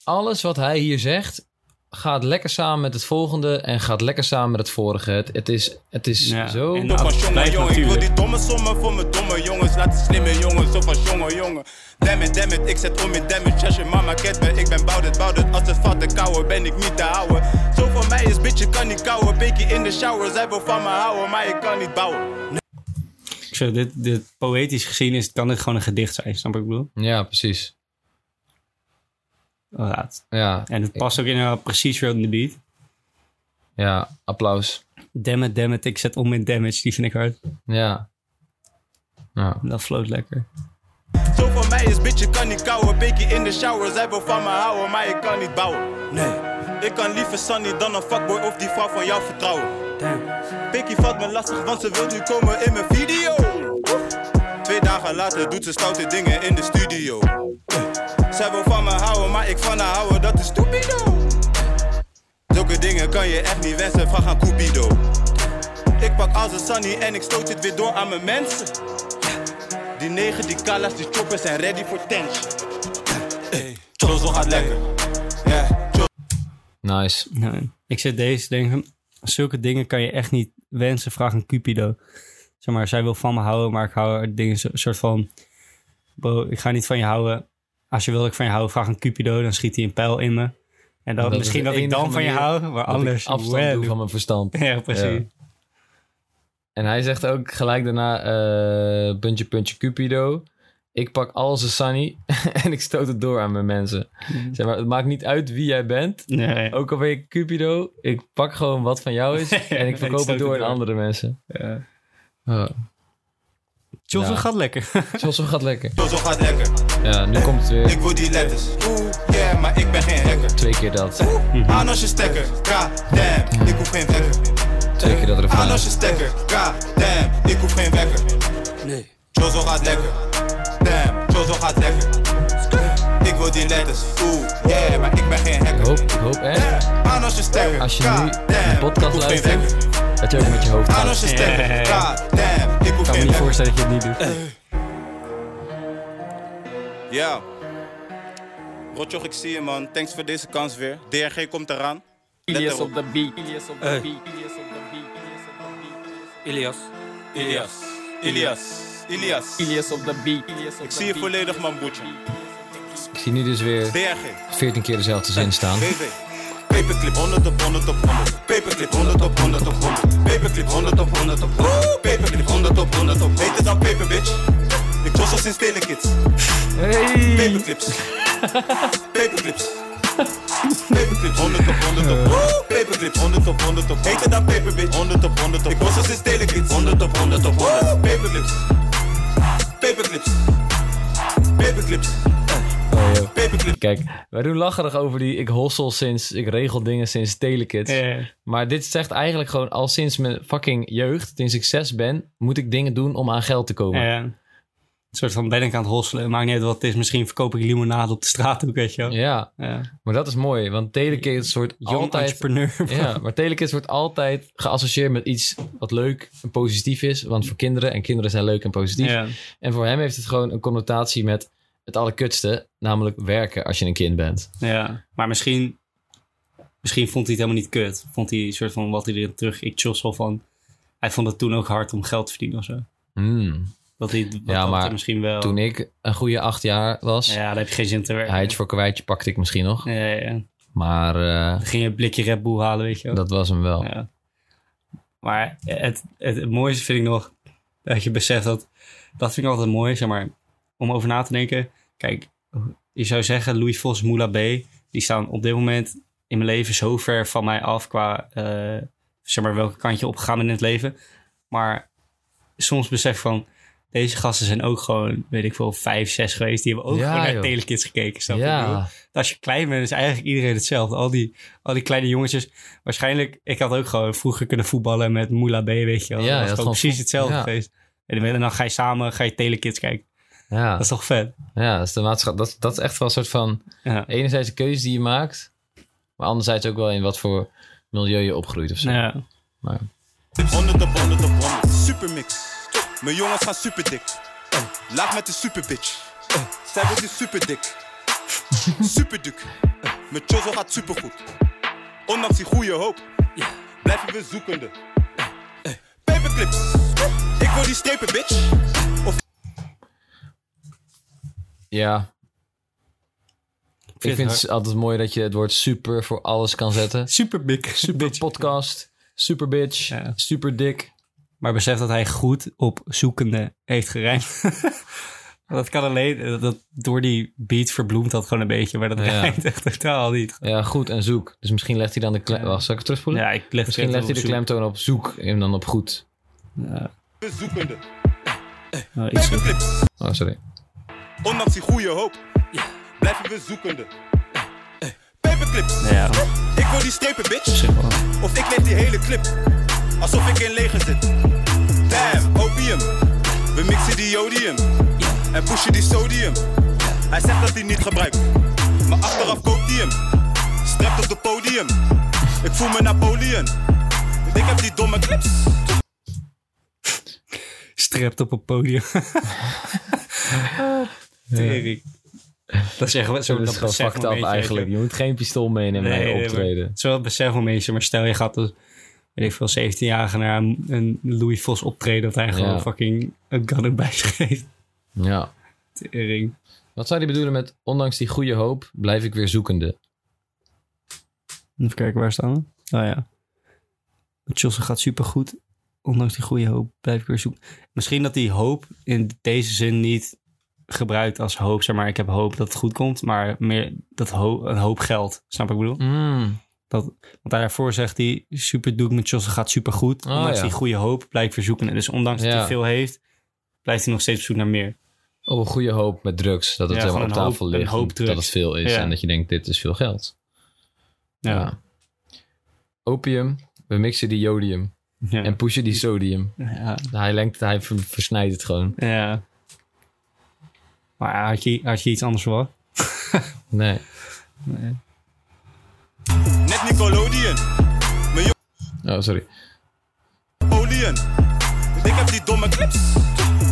Alles wat hij hier zegt... gaat lekker samen met het volgende en gaat lekker samen met het vorige. Het, het is, het is Ja, zo... en- Nou, jongen, jongen. Ik wil die domme sommen voor mijn domme jongens. Laat die slimme jongens, zo van jongen, jongen. Damn it, damn it, ik zet om in damage. Als je mama kent me, ik ben bout it. Als het valt te kouwen, ben ik niet te houden. Zo van mij is bitch, je kan niet kouwen. Bekie in de shower, zij wil van me houden, maar ik kan niet bouwen. Zo, dit, dit poëtisch gezien is, kan dit gewoon een gedicht zijn, snap ik bedoel? Ja, precies. Oh, ja, en het past ook inderdaad precies weer in de beat. ja applaus. Damn it, damn it, ik zet om in damage, die vind ik hard. Ja. Ja. Dat floot lekker. Zo van mij is bitch, je kan niet kouwen. Bekie in de shower, zij wil van me houden, maar ik kan niet bouwen. Nee, ik kan liever Sunny dan een fuckboy of die vrouw van jou vertrouwen. Damn. Becky valt me lastig, want ze wil nu komen in mijn video. Twee dagen later doet ze stoute dingen in de studio. Zij wil van me houden, maar ik van haar houden, dat is stupido. Zulke dingen kan je echt niet wensen, vraag aan Cupido. Ik pak als een Sunny en ik stoot het weer door aan mijn mensen. Die negen, die kalas, die choppers zijn ready voor tension. Hey, Chozo gaat lekker. Yeah, Nice. Nee. Ik zit deze denken, zulke dingen kan je echt niet wensen, vraag een Cupido. Zeg maar, zij wil van me houden, maar ik hou haar dingen soort van... Bro, ik ga niet van je houden. Als je wil dat ik van je hou, vraag een Cupido, dan schiet hij een pijl in me. En dan, Dat misschien dat ik dan van je hou, maar anders... ik afstand well. doe van mijn verstand. Ja, precies. Ja. En hij zegt ook gelijk daarna, eh, puntje, puntje, Cupido. Ik pak alles een Sunny en ik stoot het door aan mijn mensen. Mhm. Zeg maar, het maakt niet uit wie jij bent. Nee. Ook al ben je Cupido, ik pak gewoon wat van jou is en ik verkoop het door aan andere mensen. Ja. Oh, Johnson Ja. gaat lekker. Zoals gaat lekker. gaat lekker. Ja, nu komt het weer. Ik wil die letters. Oeh, yeah, maar ik ben geen hacker. Twee keer dat. Aan als je stekker. God damn, ik hoef geen wekker. Twee keer dat Aan refrein. als je stekker. God damn, ik hoef geen wekker. Nee. Jozo gaat lekker. Damn, Jozo gaat lekker. Ik wil die letters. Oeh, yeah, maar ik ben geen Ik hacker. hoop, ik hoop echt, Aan als je stekker. als je nu de podcast geen luistert, wekker. dat je ook met je hoofd Aan als gaat. je stekker. God damn, ik hoef Ik kan me geen niet wekker. voorstellen dat je het niet doet. Ja. Rotjoch, ik zie je man. Thanks voor deze kans weer. DRG komt eraan. Let Ilias op de beat. Ilias op de beat. Ilias op de beat. Ilias op de beat. Ilias. Ilias. Ilias. Ilias. Ilias op de beat. Ik zie je volledig man, boetje. Ik zie nu dus weer DRG. 14 keer dezelfde zin staan. Paperclip 100 op 100 op 100. Paperclip 100 op 100 op 100. Paperclip 100 op 100 op 100. Paperclip 100 op 100 op. Beter dan paper bitch. Ik was al sinds Telekids. Hey! Paperclips. Paperclips. Paperclips 100 op 100 op. Paperclips 100 op 100 op. Beter dan paper bitch. 100 op 100 op. Ik was al sinds Telekids. 100 op 100 op 100. Paperclips. Paperclips. Paperclips. Paperclips. Kijk, wij doen lacherig over die ik hossel sinds, ik regel dingen sinds Telekids. Ja. Maar dit zegt eigenlijk gewoon al sinds mijn fucking jeugd, sinds ik zes ben, moet ik dingen doen om aan geld te komen. Een soort van ben ik aan het hosselen. Maakt niet uit wat het is. Misschien verkoop ik limonade op de straat ook, weet je wel. Ja, Ja. maar dat is mooi, want Telekids wordt Young altijd... entrepreneur. Ja, maar Telekids wordt altijd geassocieerd met iets wat leuk en positief is. Want voor kinderen, en kinderen zijn leuk en positief. Ja. En voor hem heeft het gewoon een connotatie met het allerkutste, namelijk werken als je een kind bent. ja. Maar misschien, misschien vond hij het helemaal niet kut. Vond hij een soort van wat hij erin terug... Ik chos wel van... Hij vond het toen ook hard om geld te verdienen of zo. Hmm. Dat hij wat Ja, maar er misschien wel... Toen ik een goede acht jaar was, Ja, daar heb je geen zin te werken. heidje voor kwijtje pakte ik misschien nog. Ja, ja, ja. Maar eh, Dan ging je een blikje Red Bull halen, weet je wel. dat was hem wel. Ja. Maar het, het, het mooiste vind ik nog dat je beseft dat, dat vind ik altijd mooi, zeg maar, om over na te denken. Kijk, je zou zeggen Louis Vos, Moula B, die staan op dit moment in mijn leven zo ver van mij af qua, eh, zeg maar, welke kant je opgegaan bent in het leven. Maar soms besef ik van, deze gasten zijn ook gewoon, weet ik veel, vijf, zes geweest. Die hebben ook Ja, gewoon naar joh. Telekids gekeken. Snap Ja, als je klein bent, is eigenlijk iedereen hetzelfde. Al die, al die kleine jongetjes. Waarschijnlijk, ik had ook gewoon vroeger kunnen voetballen met Moula B, weet je wel. Ja, dat had gewoon precies hetzelfde ja. geweest. En dan ga je samen, ga je Telekids kijken. ja. Dat is toch vet? ja dat, is de maatschappij, dat, dat is echt wel een soort van... Ja. Enerzijds de keuze die je maakt, maar anderzijds ook wel in wat voor milieu je opgroeit of zo. Ja. Maar, 100 op 100 op 100. Supermix. Mijn jongens gaan super dik. Laag met de super bitch. Zij wordt nu super dik. Super dik. Mijn chozo gaat super goed. Ondanks die goede hoop, blijven we zoekende. Paperclips, ik wil die strepen, bitch. Of Ja. Ik vind het altijd mooi dat je het woord super voor alles kan zetten. Super big. Super podcast, super bitch, Ja. super dik. Maar besef dat hij goed op zoekende heeft gerijmd. dat kan alleen, dat door die beat verbloemt dat gewoon een beetje. Maar dat Ja. rijmt echt totaal niet. Ja, goed en zoek. Dus misschien legt hij dan de klem... Wacht, zal ik het terugspoelen? Ja, ik leg misschien legt hij de klemtoon op zoek en dan op goed. we zoekende. Oh, Oh, sorry. ondanks die goede hoop, blijven we zoekende. Paperclips, Ja, ik wil die strepen, bitch. Of ik leef die hele clip, alsof ik in leger zit. Damn, opium, we mixen die jodium en pushen die sodium. Hij zegt dat hij niet gebruikt, maar achteraf koopt hij hem. Strept op het podium, ik voel me Napoleon. Ik heb die domme clips. Strept op een podium. Tering. Dat is echt wel zo Dat is gewoon fucked up eigenlijk. Je moet geen pistool meenemen bij je nee, optreden. Het is wel het besef maar stel je gaat dus, weet ik veel, 17-jarige naar een, een Louis Vos optreden, dat hij gewoon fucking een gun ook bij zich heeft. Ja. Tering. Wat zou hij bedoelen met ondanks die goede hoop blijf ik weer zoekende? Even kijken, waar staan we? Oh ja. Chelsea gaat supergoed. Ondanks die goede hoop blijf ik weer zoeken. Misschien dat die hoop in deze zin niet gebruikt als hoop. Zeg maar, ik heb hoop dat het goed komt. Maar meer dat ho een hoop geld. Snap wat ik bedoel? Mm. Dat, want daarvoor zegt hij, super doe ik met Chelsea gaat supergoed. Oh, ondanks ja. die goede hoop blijf ik weer zoeken. Dus ondanks dat hij veel heeft, blijft hij nog steeds op zoek naar meer. Oh, een goede hoop met drugs. Dat het Ja, helemaal op tafel hoop- ligt. dat het veel is. En dat je denkt, dit is veel geld. Ja. Opium, we mixen die jodium. En pushen die sodium. ja. Hij, lengt, hij ver- versnijdt het gewoon. ja. Maar had je, had je iets anders verwacht? Nee. Net Nickelodeon, Oh, sorry. Napoleon. Ik heb die domme clips.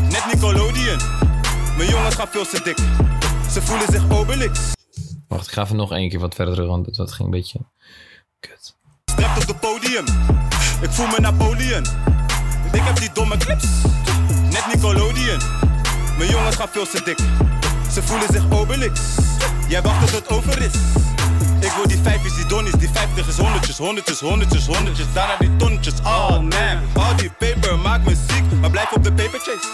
Net Nickelodeon, mijn jongens gaan veel te dik. Ze voelen zich Obelix. Wacht, ik ga even nog één keer wat verder want dat ging een beetje... Kut. Strept op het podium. Ik voel me Napoleon. Ik heb die domme clips. Net Nickelodeon. Mijn jongens gaan veel te dik. Ze voelen zich Obelix. Jij wacht tot het over is. Die vijfjes, die donnies, die vijftigers, honderdjes, honderdjes, honderdjes, honderdjes. Daarna die tonnetjes. Oh man, al die paper maakt me ziek. Maar blijf op de paper chase.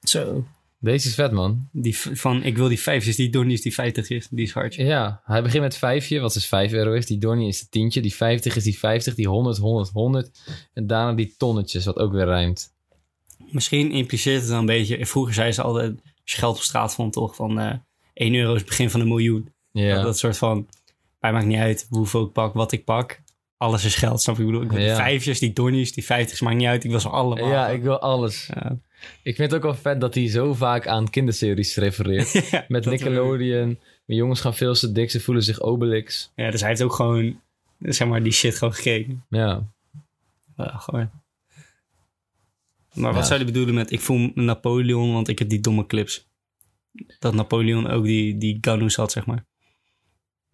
Zo. Deze is vet, man. Die v- van, ik wil die vijfjes, die Donnie die 50 is, die is hard. Ja, hij begint met vijfje, wat dus 5 euro is. Die Donnie is de tientje. Die 50 is die 50. Die 100, 100, 100. En daarna die tonnetjes, wat ook weer rijmt. Misschien impliceert het dan een beetje, vroeger zei ze altijd, als je geld op straat vond toch, van eh 1 euro is het begin van een miljoen. Ja. Dat, dat soort van, mij maakt niet uit hoeveel ik pak, wat ik pak. Alles is geld, snap je? Ik bedoel, ik wil die Ja. vijfjes, die Donnies, die 50's, maakt niet uit. Ik wil ze allemaal. Ja, ik wil alles. Ik vind het ook wel vet dat hij zo vaak aan kinderseries refereert. Met Nickelodeon. Mijn jongens gaan veel te dik, ze voelen zich Obelix. Ja, dus hij heeft ook gewoon, zeg maar, die shit gewoon gekeken. Ja. Gewoon. Maar Ja. wat zou je bedoelen met, ik voel me Napoleon, want ik heb die domme clips. Dat Napoleon ook die, die Ganous had, zeg maar.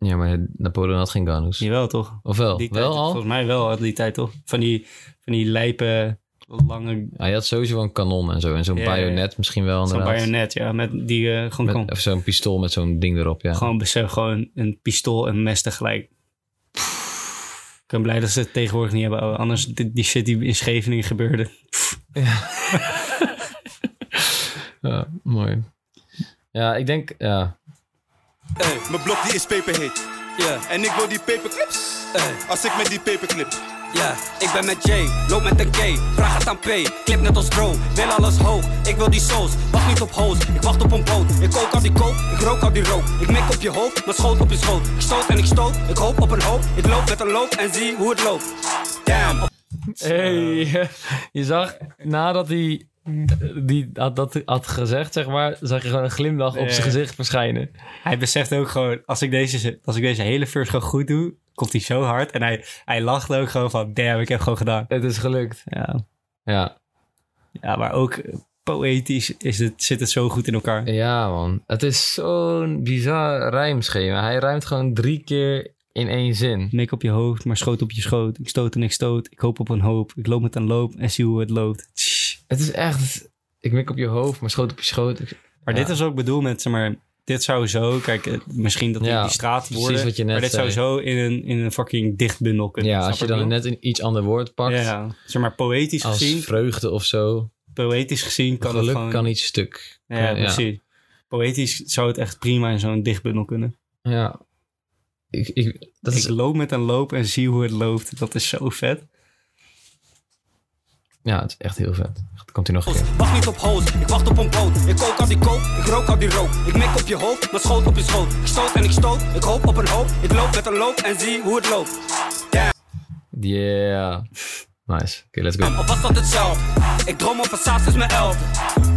Ja, maar Napoleon had geen Ganous. Jawel, toch? Of wel? Die wel tijd, al? Volgens mij wel, uit die tijd toch? Van die, van die lijpe, lange, Hij had sowieso een kanon en zo. En zo'n Ja, ja, ja. bayonet misschien wel zo'n bayonet, ja. Met die eh, gewoon, Met- kon, of zo'n pistool met zo'n ding erop, ja. gewoon besef, gewoon een pistool en mes tegelijk. Ik ben blij dat ze het tegenwoordig niet hebben. Anders, die, die shit die in Scheveningen gebeurde. Ja, mooi. Ja, ik denk, ja. Hey, mijn blok die is peperheet. Yeah, En ik wil die paperclips. hey. Als ik met die paperclip. Ja, ik ben met Jay, loop met een K, vraag het aan P, clip net als bro, wil alles hoog, ik wil die sauce, wacht niet op hoos, ik wacht op een boot, ik kook al die kook, ik rook al die rook, ik mik op je hoofd, maar schoot op je schoot, ik stoot en ik stoot, ik hoop op een hoop, ik loop met een loop en zie hoe het loopt. Damn, Hey, je zag nadat hij die had, dat had gezegd, zeg maar, zag je gewoon een glimlach op zijn gezicht verschijnen. Hij beseft ook gewoon, als ik deze, als ik deze hele first gewoon goed doe, komt hij zo hard. En hij, hij lacht ook gewoon van, damn, ik heb gewoon gedaan. Het is gelukt. Ja, Ja, ja maar ook poëtisch is het, zit het zo goed in elkaar. ja man. Het is zo'n bizar rijmschema. Hij rijmt gewoon drie keer In één zin. Mik op je hoofd, maar schoot op je schoot. Ik stoot en ik stoot. Ik hoop op een hoop. Ik loop met een loop en zie hoe het loopt. Het is echt... Ik mik op je hoofd, maar schoot op je schoot. Maar Ja. dit is ook bedoeld met, zeg maar, dit zou zo, kijk, eh, misschien dat die, Ja, die straat worden, wat je net maar dit zou zo in een, in een fucking dichtbundel kunnen. Ja, als je dan net een iets ander woord pakt. Ja, zeg maar, poëtisch Als gezien, vreugde of zo. poëtisch gezien kan het gewoon... kan iets stuk. ja, precies. Poëtisch zou het echt prima in zo'n dichtbundel kunnen. Ja. Ik, ik, dat is, Ik loop met een loop en zie hoe het loopt. Dat is zo vet. Ja, het is echt heel vet. Komt hij nog een keer. Wacht niet op hoos, ik wacht op een boot. Ik kook al die kook, ik rook al die rook. Ik mik op je hoofd, maar schoot op je schoot. Ik stoot en ik stoot, ik hoop op een hoop. Ik loop met een loop en zie hoe het loopt. Yeah. Nice. Oké, let's go. Of was dat hetzelfde? Ik droom over saus sinds mijn elfde.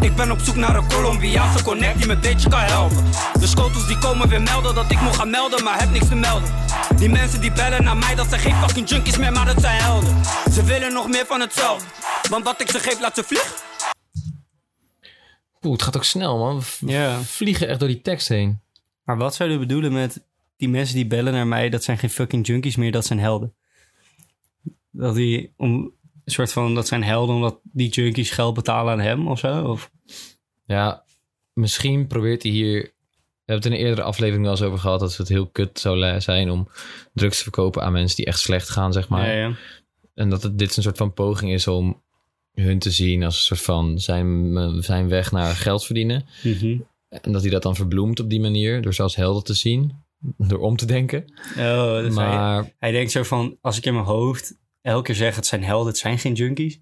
Ik ben op zoek naar een Colombiaanse connect die me een beetje kan helpen. De schotels die komen weer melden dat ik moet gaan melden, maar heb niks te melden. Die mensen die bellen naar mij, dat zijn geen fucking junkies meer, maar dat zijn helden. Ze willen nog meer van hetzelfde. Want wat ik ze geef, laat ze vliegen. Oeh, het gaat ook snel, man. We Ja. vliegen echt door die tekst heen. Maar wat zou je bedoelen met die mensen die bellen naar mij, dat zijn geen fucking junkies meer, dat zijn helden? Dat die, om, een soort van, dat zijn helden omdat die junkies geld betalen aan hem of zo? Of, Ja, misschien probeert hij hier... We hebben het in een eerdere aflevering wel eens over gehad... dat het heel kut zou zijn om drugs te verkopen aan mensen die echt slecht gaan, zeg maar. ja, ja. En dat het, dit een soort van poging is om hun te zien als een soort van zijn, zijn weg naar geld verdienen. Mhm. En dat hij dat dan verbloemt op die manier, door ze als helden te zien, door om te denken. Oh, dus hij, maar hij denkt zo van, als ik in mijn hoofd elke keer zeg het zijn helden, het zijn geen junkies,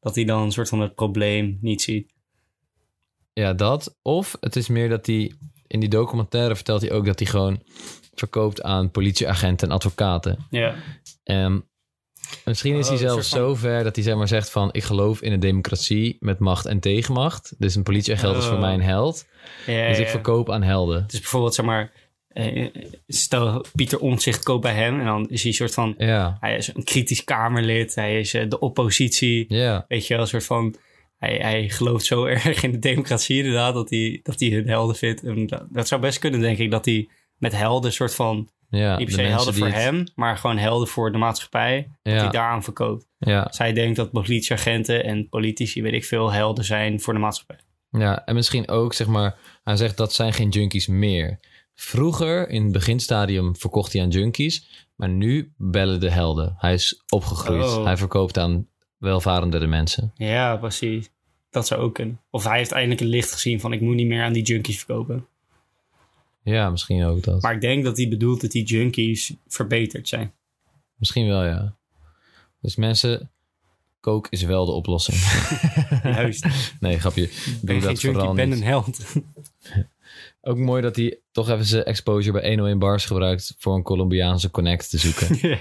dat hij dan een soort van het probleem niet ziet. ja, dat. Of het is meer dat hij, in die documentaire vertelt hij ook dat hij gewoon verkoopt aan politieagenten en advocaten. Ja. En misschien is Oh, hij een zelfs van- zo ver dat hij zeg maar zegt van... ik geloof in een democratie met macht en tegenmacht. Dus een politieagent is voor Oh. mij een held. ja, Dus ik ja. verkoop aan helden. Dus bijvoorbeeld, zeg maar, stel Pieter Omtzigt koopt bij hem en dan is hij een soort van, Ja, hij is een kritisch Kamerlid, hij is eh, de oppositie, ja, weet je wel, een soort van, hij, hij gelooft zo erg in de democratie inderdaad, dat hij, dat hij hun helden vindt. En dat, dat zou best kunnen, denk ik, dat hij met helden een soort van, ja. niet per se helden voor het- hem, maar gewoon helden voor de maatschappij, dat hij daaraan verkoopt. Zij denkt dat politieagenten en politici, weet ik veel, helden zijn voor de maatschappij. ja, en misschien ook zeg maar... hij zegt dat zijn geen junkies meer. Vroeger, in het beginstadium, verkocht hij aan junkies... maar nu bellen de helden. Hij is opgegroeid. Oh. Hij verkoopt aan welvarendere mensen. Ja, precies. Dat zou ook kunnen. Of hij heeft eindelijk een licht gezien van ik moet niet meer aan die junkies verkopen. Ja, misschien ook dat. Maar ik denk dat hij bedoelt dat die junkies verbeterd zijn. Misschien wel, ja. Dus mensen, kook is wel de oplossing. Juist. nee, grapje. Ik Doe ben geen dat junkie, vooral ik ben een held. Ook mooi dat hij toch even zijn exposure bij 101 Bars gebruikt... voor een Colombiaanse connect te zoeken.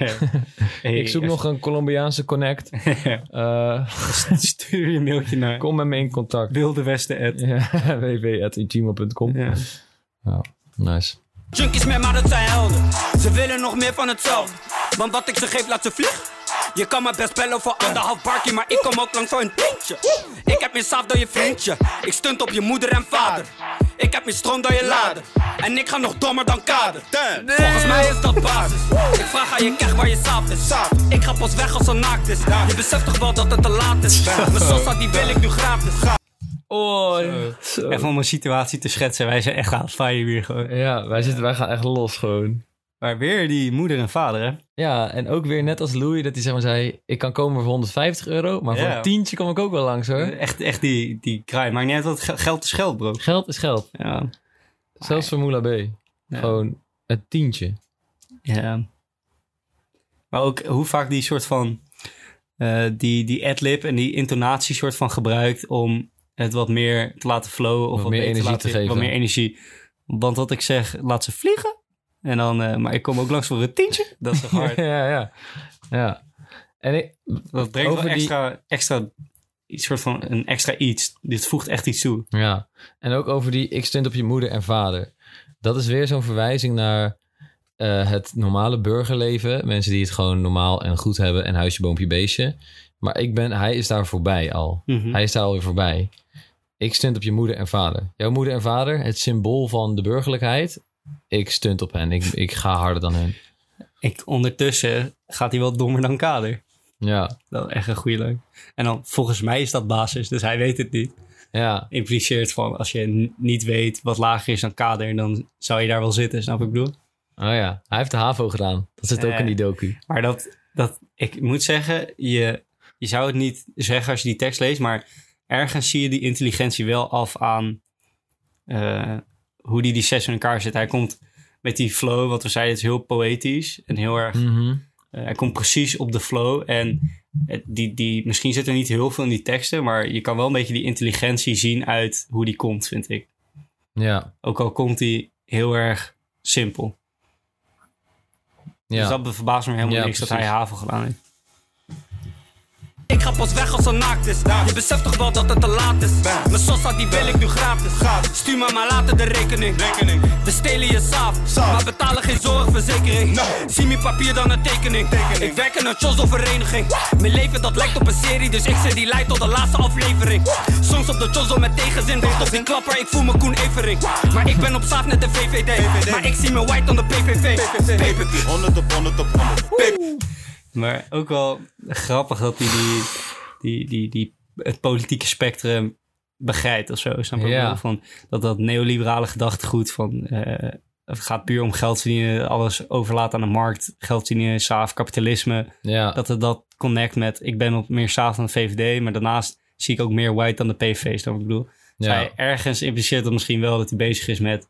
Hey, Ik zoek nog een Colombiaanse connect. Eh, Stuur je een mailtje naar kom met me in contact. wildewesten. Ja. Ja. Nice. Junkies meer, maar dat zijn helden. Ze willen nog meer van hetzelfde. Want wat ik ze geef, laat ze vliegen. Je kan me best bellen voor anderhalf barkie, maar ik kom ook langs voor een tientje. Ik heb meer saaf dan je vriendje. Ik stunt op je moeder en vader. Ik heb meer stroom dan je lader. En ik ga nog dommer dan kader. Volgens mij is dat basis. Ik vraag aan je keg waar je saaf is. Ik ga pas weg als ze naakt is. Je beseft toch wel dat het te laat is. Mijn salsa die wil ik nu gratis. Oh, Even om een situatie te schetsen. Wij zijn echt aan het fire hier gewoon. Ja, wij, zitten, wij gaan echt los gewoon. Maar weer die moeder en vader, hè? Ja, en ook weer net als Louis, dat hij zeg maar zei... ik kan komen voor 150 euro, maar voor Ja. een tientje kom ik ook wel langs hoor. Echt, echt die, die kraai. Maar niet ge- geld is geld, bro. Geld is geld. Ja. Zelfs voor Moula B. Ja. Gewoon het tientje. Ja. Maar ook hoe vaak die soort van... eh, die, die adlib en die intonatie soort van gebruikt om het wat meer te laten flowen. Of Wat wat, meer energie laten- te geven. Wat meer energie. Want wat ik zeg, laat ze vliegen. En dan, eh, maar ik kom ook langs voor een tientje. Dat is toch hard. ja, ja. Ja. En ik, Dat brengt wel die- extra, extra, iets soort van een extra iets. Dit voegt echt iets toe. Ja, en ook over die ik stunt op je moeder en vader. Dat is weer zo'n verwijzing naar eh, het normale burgerleven. Mensen die het gewoon normaal en goed hebben en huisje, boompje, beestje. Maar ik ben, hij is daar voorbij al. Mhm. Hij is daar alweer voorbij. Ik stunt op je moeder en vader. Jouw moeder en vader, het symbool van de burgerlijkheid. Ik stunt op hen. Ik, ik ga harder dan hen. ik, ondertussen gaat hij wel dommer dan Kader. Ja, Dat is echt een goede leuk. En dan, volgens mij is dat basis, dus hij weet het niet. ja. Impliceert van, als je niet weet wat lager is dan Kader, dan zou je daar wel zitten, snap ik bedoel? Oh ja, hij heeft de HAVO gedaan. Dat zit ook Eh. in die docu. Maar dat, dat, ik moet zeggen, je, je zou het niet zeggen als je die tekst leest, maar ergens zie je die intelligentie wel af aan eh, hoe die die sessie in elkaar zit. Hij komt met die flow, wat we zeiden, het is heel poëtisch en heel erg, Mhm. eh, hij komt precies op de flow en het- die, die, misschien zit er niet heel veel in die teksten, maar je kan wel een beetje die intelligentie zien uit hoe die komt, vind ik. Ja, Ook al komt die heel erg simpel. Dus ja. dat verbaast me helemaal Ja, niks dat hij haven gedaan heeft. Ik ga pas weg als ze naakt is. Je beseft toch wel dat het te laat is. Mijn sosa die wil ik nu gratis. Stuur maar maar later de rekening. We stelen je saaf, maar betalen geen zorgverzekering. Zie me papier dan een tekening. Ik werk in een Chozo-vereniging. Mijn leven dat lijkt op een serie, dus ik zet die leidt tot de laatste aflevering. Soms op de Chozo met tegenzin, wacht op die klapper, ik voel me Koen Evering. Maar ik ben op saaf net de VVD. Maar ik zie me white dan de PVV. Paperclip. 100 op 100 op 100. Maar ook wel grappig dat hij die, die, die, die, het politieke spectrum begrijpt of zo. Snap je? Ja. Van, dat dat neoliberale gedachtegoed van... eh, het gaat puur om geld verdienen, alles overlaten aan de markt. Geld verdienen, saaf, kapitalisme. ja. Dat het dat connect met... Ik ben op meer saaf dan de VVD, maar daarnaast zie ik ook meer white dan de PVV. Snap ik bedoel? Ja. ergens impliceert dat misschien wel dat hij bezig is met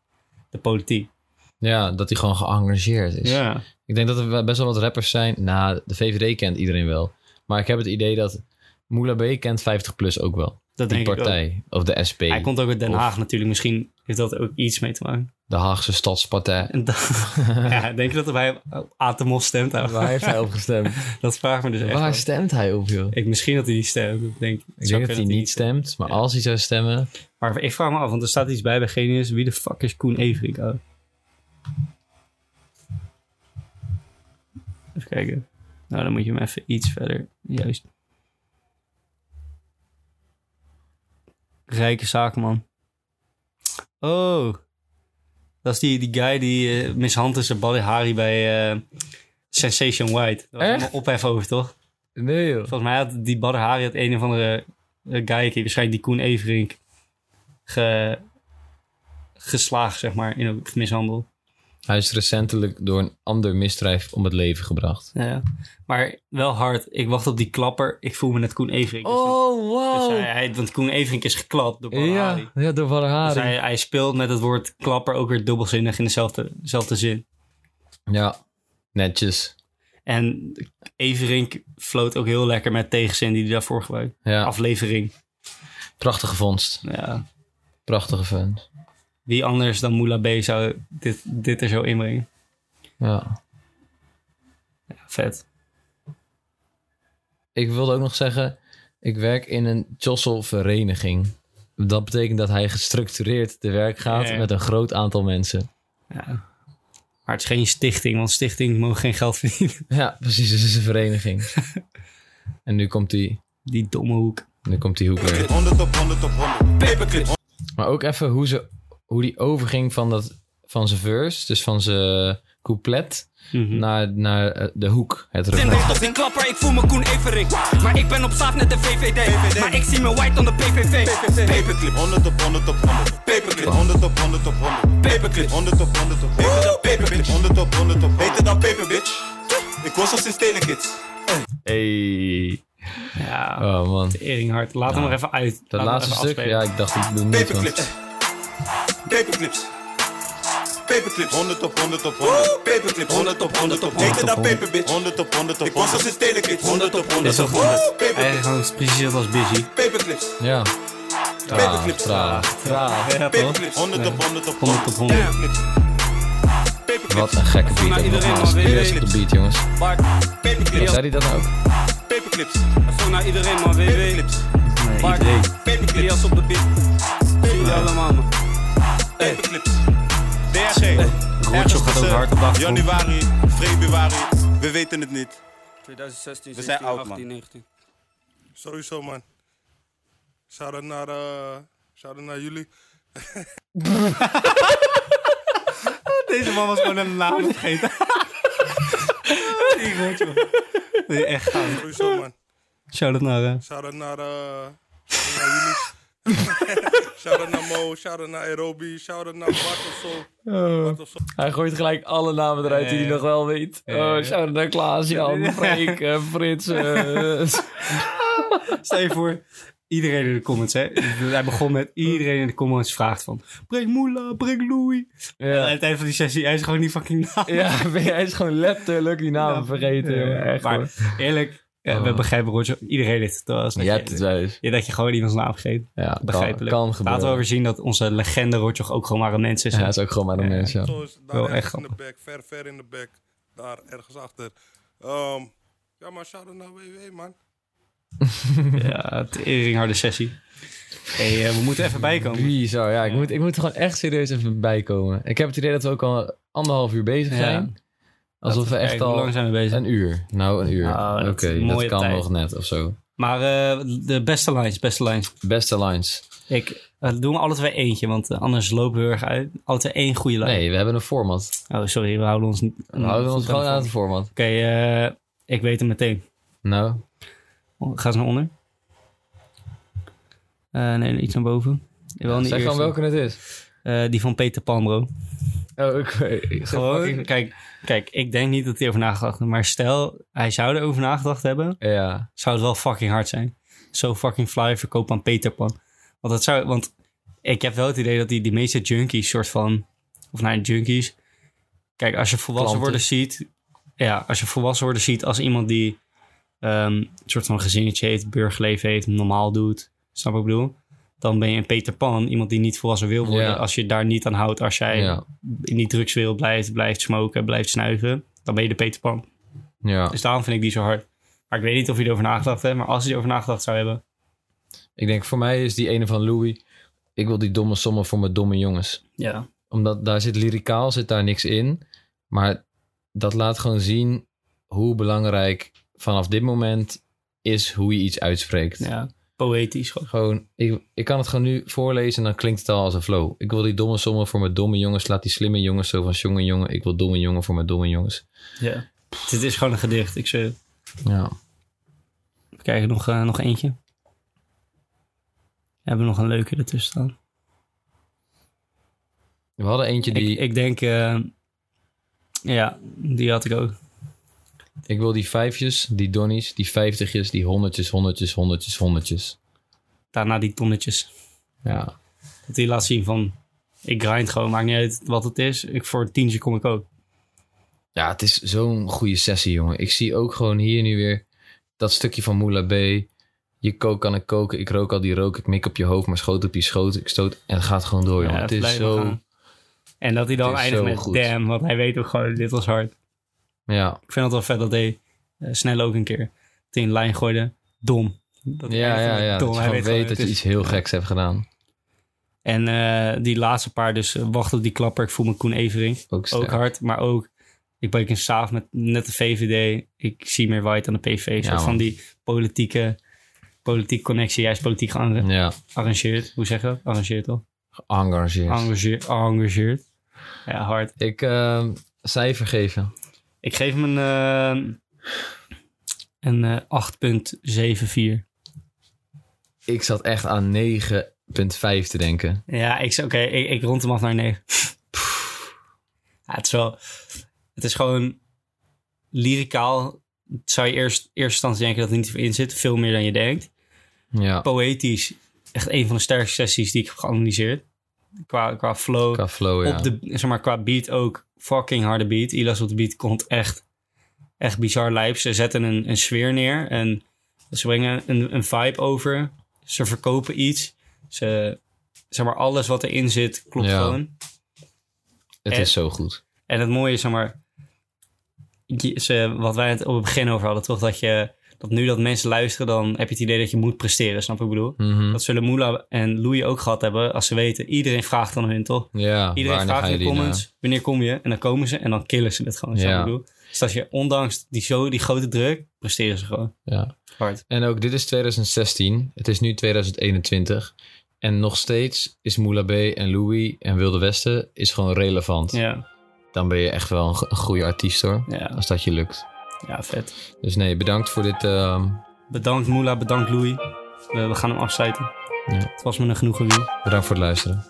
de politiek. Ja, dat hij gewoon geëngageerd is. Ja. Ik denk dat er best wel wat rappers zijn. Nou, de VVD kent iedereen wel. Maar ik heb het idee dat Moula B kent 50PLUS ook wel. Dat Die denk partij. Of de SP. Hij komt ook uit Den Haag natuurlijk. Misschien heeft dat ook iets mee te maken. De Haagse Stadspartij. Ja, denk je dat hij op Atemos stemt? Waar heeft hij op gestemd? Dat vraagt me dus echt Waar stemt hij op, joh? Ik, misschien dat hij niet stemt. Ik denk, Ik denk dat hij niet stemt. Maar als hij zou stemmen... Maar ik vraag me af, want er staat iets bij bij Genius. Wie de fuck is Koen Everink? Even kijken. Nou, dan moet je hem even iets verder. Juist. Rijke zakenman. Oh. Dat is die, die guy die uh, mishandelde zijn Hari bij eh, Sensation White. Daar was allemaal ophef over, toch? Nee, joh. Volgens mij had die Badr Hari het een of andere uh, guy, die waarschijnlijk die Koen Everink, ge, geslagen, zeg maar, in ook mishandeld. Hij is recentelijk door een ander misdrijf om het leven gebracht. Ja. Maar wel hard. Ik wacht op die klapper. Ik voel me net Koen Everink. Dus Oh, dus hij, hij- want Koen Everink is geklapt door Badr Ja, ja, door Dus Valhari. hij, hij speelt met het woord klapper ook weer dubbelzinnig in dezelfde, dezelfde zin. Ja, netjes. En Everink floot ook heel lekker met tegenzin die hij daarvoor gebruikt. Ja, Aflevering. prachtige vondst. Ja. Prachtige vent. Wie anders dan Moula B zou dit, dit er zo inbrengen? Ja. Ja, vet. Ik wilde ook nog zeggen, ik werk in een Chossel-vereniging. Dat betekent dat hij gestructureerd te werk gaat Ja, met een groot aantal mensen. Ja. Maar het is geen stichting, want stichting mogen geen geld verdienen. Ja, precies. Het is een vereniging. en nu komt die, Die domme hoek. nu komt die hoek weer. 100 op 100 op 100. Paperclip. Maar ook even hoe, ze, hoe die overging van, dat, van zijn verse, dus van zijn couplet, Mhm. naar, naar eh, de hoek. Het Zin refrein. wacht op die klapper, ik voel me Koen Evering. Maar ik ben op net de VVD. Maar ik zie me white dan de PVV. Paperclip. 100 op 100 op 100. Paperclip. 100 op 100 op 100. Paperclip. 100 op 100 op 100. Beter dan paper bitch. 100 op 100 op Beter dan paper bitch. Ik was al sinds Telekids. Hey. Ja, Oh man. Teringhard. Laat hem nog even uit. Dat Laat laatste stuk, afspelen. ja, ik dacht ik doe niet. want- Paperclips. Paperclips. Paperclips. 100 op 100 op 100. Paperclips. 100 op 100 op 100. Beter dan paper bitch. 100 op 100 op 100. Ik was al sinds Telekids. 100 op 100 Dit op is 100. Eigenlijk Paperclips. gewoon precies als Busy. Paperclips. Ja. Paperclips. traag, traag. Paperclips. 100 op 100 op 100 op 100. 100. Paperclips. Paperclips. Wat een gekke beat. naar ook iedereen, nogmaals. is op de beat, jongens. Bart. Paperclips. Zei hij dat nou ook? Paperclips. Zo naar iedereen man, WW. Paperclips. Nee, Bart. iedereen. Paperclips. Ilias op de beat. Jullie allemaal man. Paperclips. DRG. Roodshop gaat ook hard op. Januari, februari, we weten het niet. 2016, We zijn 17, oud, 18, man. 19. Sowieso, man. Shout-out naar, eh shout naar jullie. Deze man was gewoon een naam vergeten. Rotjoch. Nee, echt gaaf. Sowieso, man. Shout-out naar... eh, Shout-out naar, eh naar jullie. shout-out naar Mo, shout-out naar Aerobi, shout-out naar Bart of zo. Oh. Hij gooit gelijk alle namen eruit die hij Ja. nog wel weet. Ja. Oh, shout naar Klaas, Jan, Freek, eh, Frits. eh, Stel je voor, iedereen in de comments, hè. Hij begon met iedereen in de comments vraagt van... Breng Moela, breng Louis. En aan ja. het eind van die sessie, hij is gewoon die fucking naam. ja, hij is gewoon letterlijk die naam Ja. vergeten. Ja. Echt, maar hoor. eerlijk, ja, we Oh. begrijpen Roger. Iedereen heeft het wel eens. dat Je hebt het wel eens. Ja, dat je gewoon iemands naam vergeet. Ja, kan, Begrijpelijk. kan Laten we over zien dat onze legende Roger ook gewoon maar een mens is. Ja, dat is ook gewoon maar een Ja. mens, ja. Zo is daar echt in de back, ver, ver in de back. Daar, ergens achter. Ehm, ja, maar shout-out naar WW, man. Ja, tering harde sessie. Hey, eh, we moeten even bijkomen. Bizar, ja. Ik moet, ik moet er gewoon echt serieus even bijkomen. Ik heb het idee dat we ook al anderhalf uur bezig Ja. zijn. Alsof we echt kijken, Hoe lang al... zijn we bezig? Een uur. Nou, een uur. Oh, dat Oké, dat kan tijd. nog net of zo. Maar eh, de beste lines, beste lines. Beste lines. Ik, uh, doen we alle twee eentje, want eh, anders lopen we erg uit. Alle twee één goede line. Nee, we hebben een format. Oh, sorry, we houden ons... We houden ons gewoon aan het format. Oké, eh, ik weet hem meteen. Nou, Ga eens naar onder. Eh, nee, iets naar boven. Wel niet zeg gewoon welke het is. Eh, die van Peter Pan, bro. Oh, oké. Gewoon, kijk, kijk, ik denk niet dat hij over nagedacht heeft. Maar stel, hij zou erover nagedacht hebben. Ja. Zou het wel fucking hard zijn. Zo fucking fly verkoop aan Peter Pan. Want dat zou, want ik heb wel het idee dat die, die meeste junkies soort van, of nou junkies. Kijk, als je volwassen Klanten. worden ziet, ja, als je volwassen worden ziet als iemand die ehm, een soort van gezinnetje heeft, burgerleven heeft, normaal doet, snap wat ik bedoel? Dan ben je een Peter Pan, iemand die niet volwassen wil worden. Ja. Als je daar niet aan houdt, als jij Ja. in die drugswereld blijft, blijft smoken, blijft snuiven, dan ben je de Peter Pan. Ja. Dus daarom vind ik die zo hard. Maar ik weet niet of hij erover nagedacht heeft, maar als hij erover nagedacht zou hebben. Ik denk voor mij is die ene van Louis. Ik wil die domme sommen voor mijn domme jongens. Ja. Omdat daar zit lyricaal, zit daar niks in. Maar dat laat gewoon zien hoe belangrijk vanaf dit moment is hoe je iets uitspreekt. Ja, poëtisch gewoon. Gewoon, ik, ik kan het gewoon nu voorlezen en dan klinkt het al als een flow. Ik wil die domme sommen voor mijn domme jongens. Laat die slimme jongens zo van jongen jongen. Ik wil domme jongen voor mijn domme jongens. Ja. Dit is gewoon een gedicht. Ik zeg, Ja. even kijken, nog, eh, nog eentje. We hebben nog een leuke ertussen staan. We hadden eentje die... Ik, ik denk, eh, ja, die had ik ook. Ik wil die vijfjes, die donnies, die vijftigjes, die honderdjes, honderdjes, honderdjes, honderdjes. Daarna die tonnetjes. Ja. Dat die laat zien van, ik grind gewoon, maakt niet uit wat het is. Ik, voor een tientje kom ik ook. Ja, het is zo'n goede sessie, jongen. Ik zie ook gewoon hier nu weer dat stukje van Moula B. Je kook kan ik koken, ik rook al die rook, ik mik op je hoofd, maar schoot op je schoot, ik stoot en het gaat gewoon door, jongen. Ja, het is zo, gaan. En dat hij dan eindigt met goed. damn, want hij weet ook gewoon, dit was hard. Ja. Ik vind het wel vet dat hij eh, snel ook een keer een lijn gooide. Dom. Dat Ja, ja, ja. dom. Dat Hij weet dat je iets heel geks hebt gedaan. En eh, die laatste paar, dus eh, wacht op die klapper. Ik voel me Koen Evering. Ook hard, maar ook... Ik breek een saaf met net de VVD. Ik zie meer white aan de PV. Van die politieke, politieke connectie. Jij is politiek Ja, gearrangeerd. Hoe zeg je dat? Arrangeerd toch? geëngageerd. Engageerd. Ja, hard. Ik cijfer geven. Ik geef hem een, eh, een eh 8.74. Ik zat echt aan 9,5 te denken. Ja, ik, oké, ik, ik rond hem af naar 9. ja, het is wel... Het is gewoon lyricaal. Zou je eerst eerste instantie denken dat er niet in zit. Veel meer dan je denkt. Ja, Poëtisch. Echt een van de sterkste sessies die ik heb geanalyseerd. Qua, qua flow. qua flow, ja. Op de, zeg maar, qua beat ook. Fucking harde beat. Ilas op de beat komt echt, echt bizar lijp. Ze zetten een, een sfeer neer. En ze brengen een, een vibe over. Ze verkopen iets. Ze, zeg maar, alles wat erin zit klopt Ja. gewoon. Het en- is zo goed. En het mooie is, zeg maar, ze, wat wij het op het begin over hadden, toch? Dat, je, dat nu dat mensen luisteren, dan heb je het idee dat je moet presteren. Snap ik bedoel? Mhm. Dat zullen Moela en Louis ook gehad hebben, als ze weten. Iedereen vraagt dan hun, toch? Ja, Iedereen vraagt in de comments, wanneer kom je? En dan komen ze en dan killen ze het gewoon. Snap Ja. ik bedoel? Dus als je, ondanks die, zo, die grote druk, presteren ze gewoon Ja. hard. En ook dit is 2016. Het is nu 2021. En nog steeds is Moula B en Louis en Wilde Westen is gewoon relevant. Ja, Dan ben je echt wel een goede artiest hoor. ja. Als dat je lukt. Ja, vet. Dus nee, bedankt voor dit. ehm, Bedankt Moela, bedankt Louis. We, we gaan hem afsluiten. Ja. Het was me een genoegen, Louis. bedankt voor het luisteren.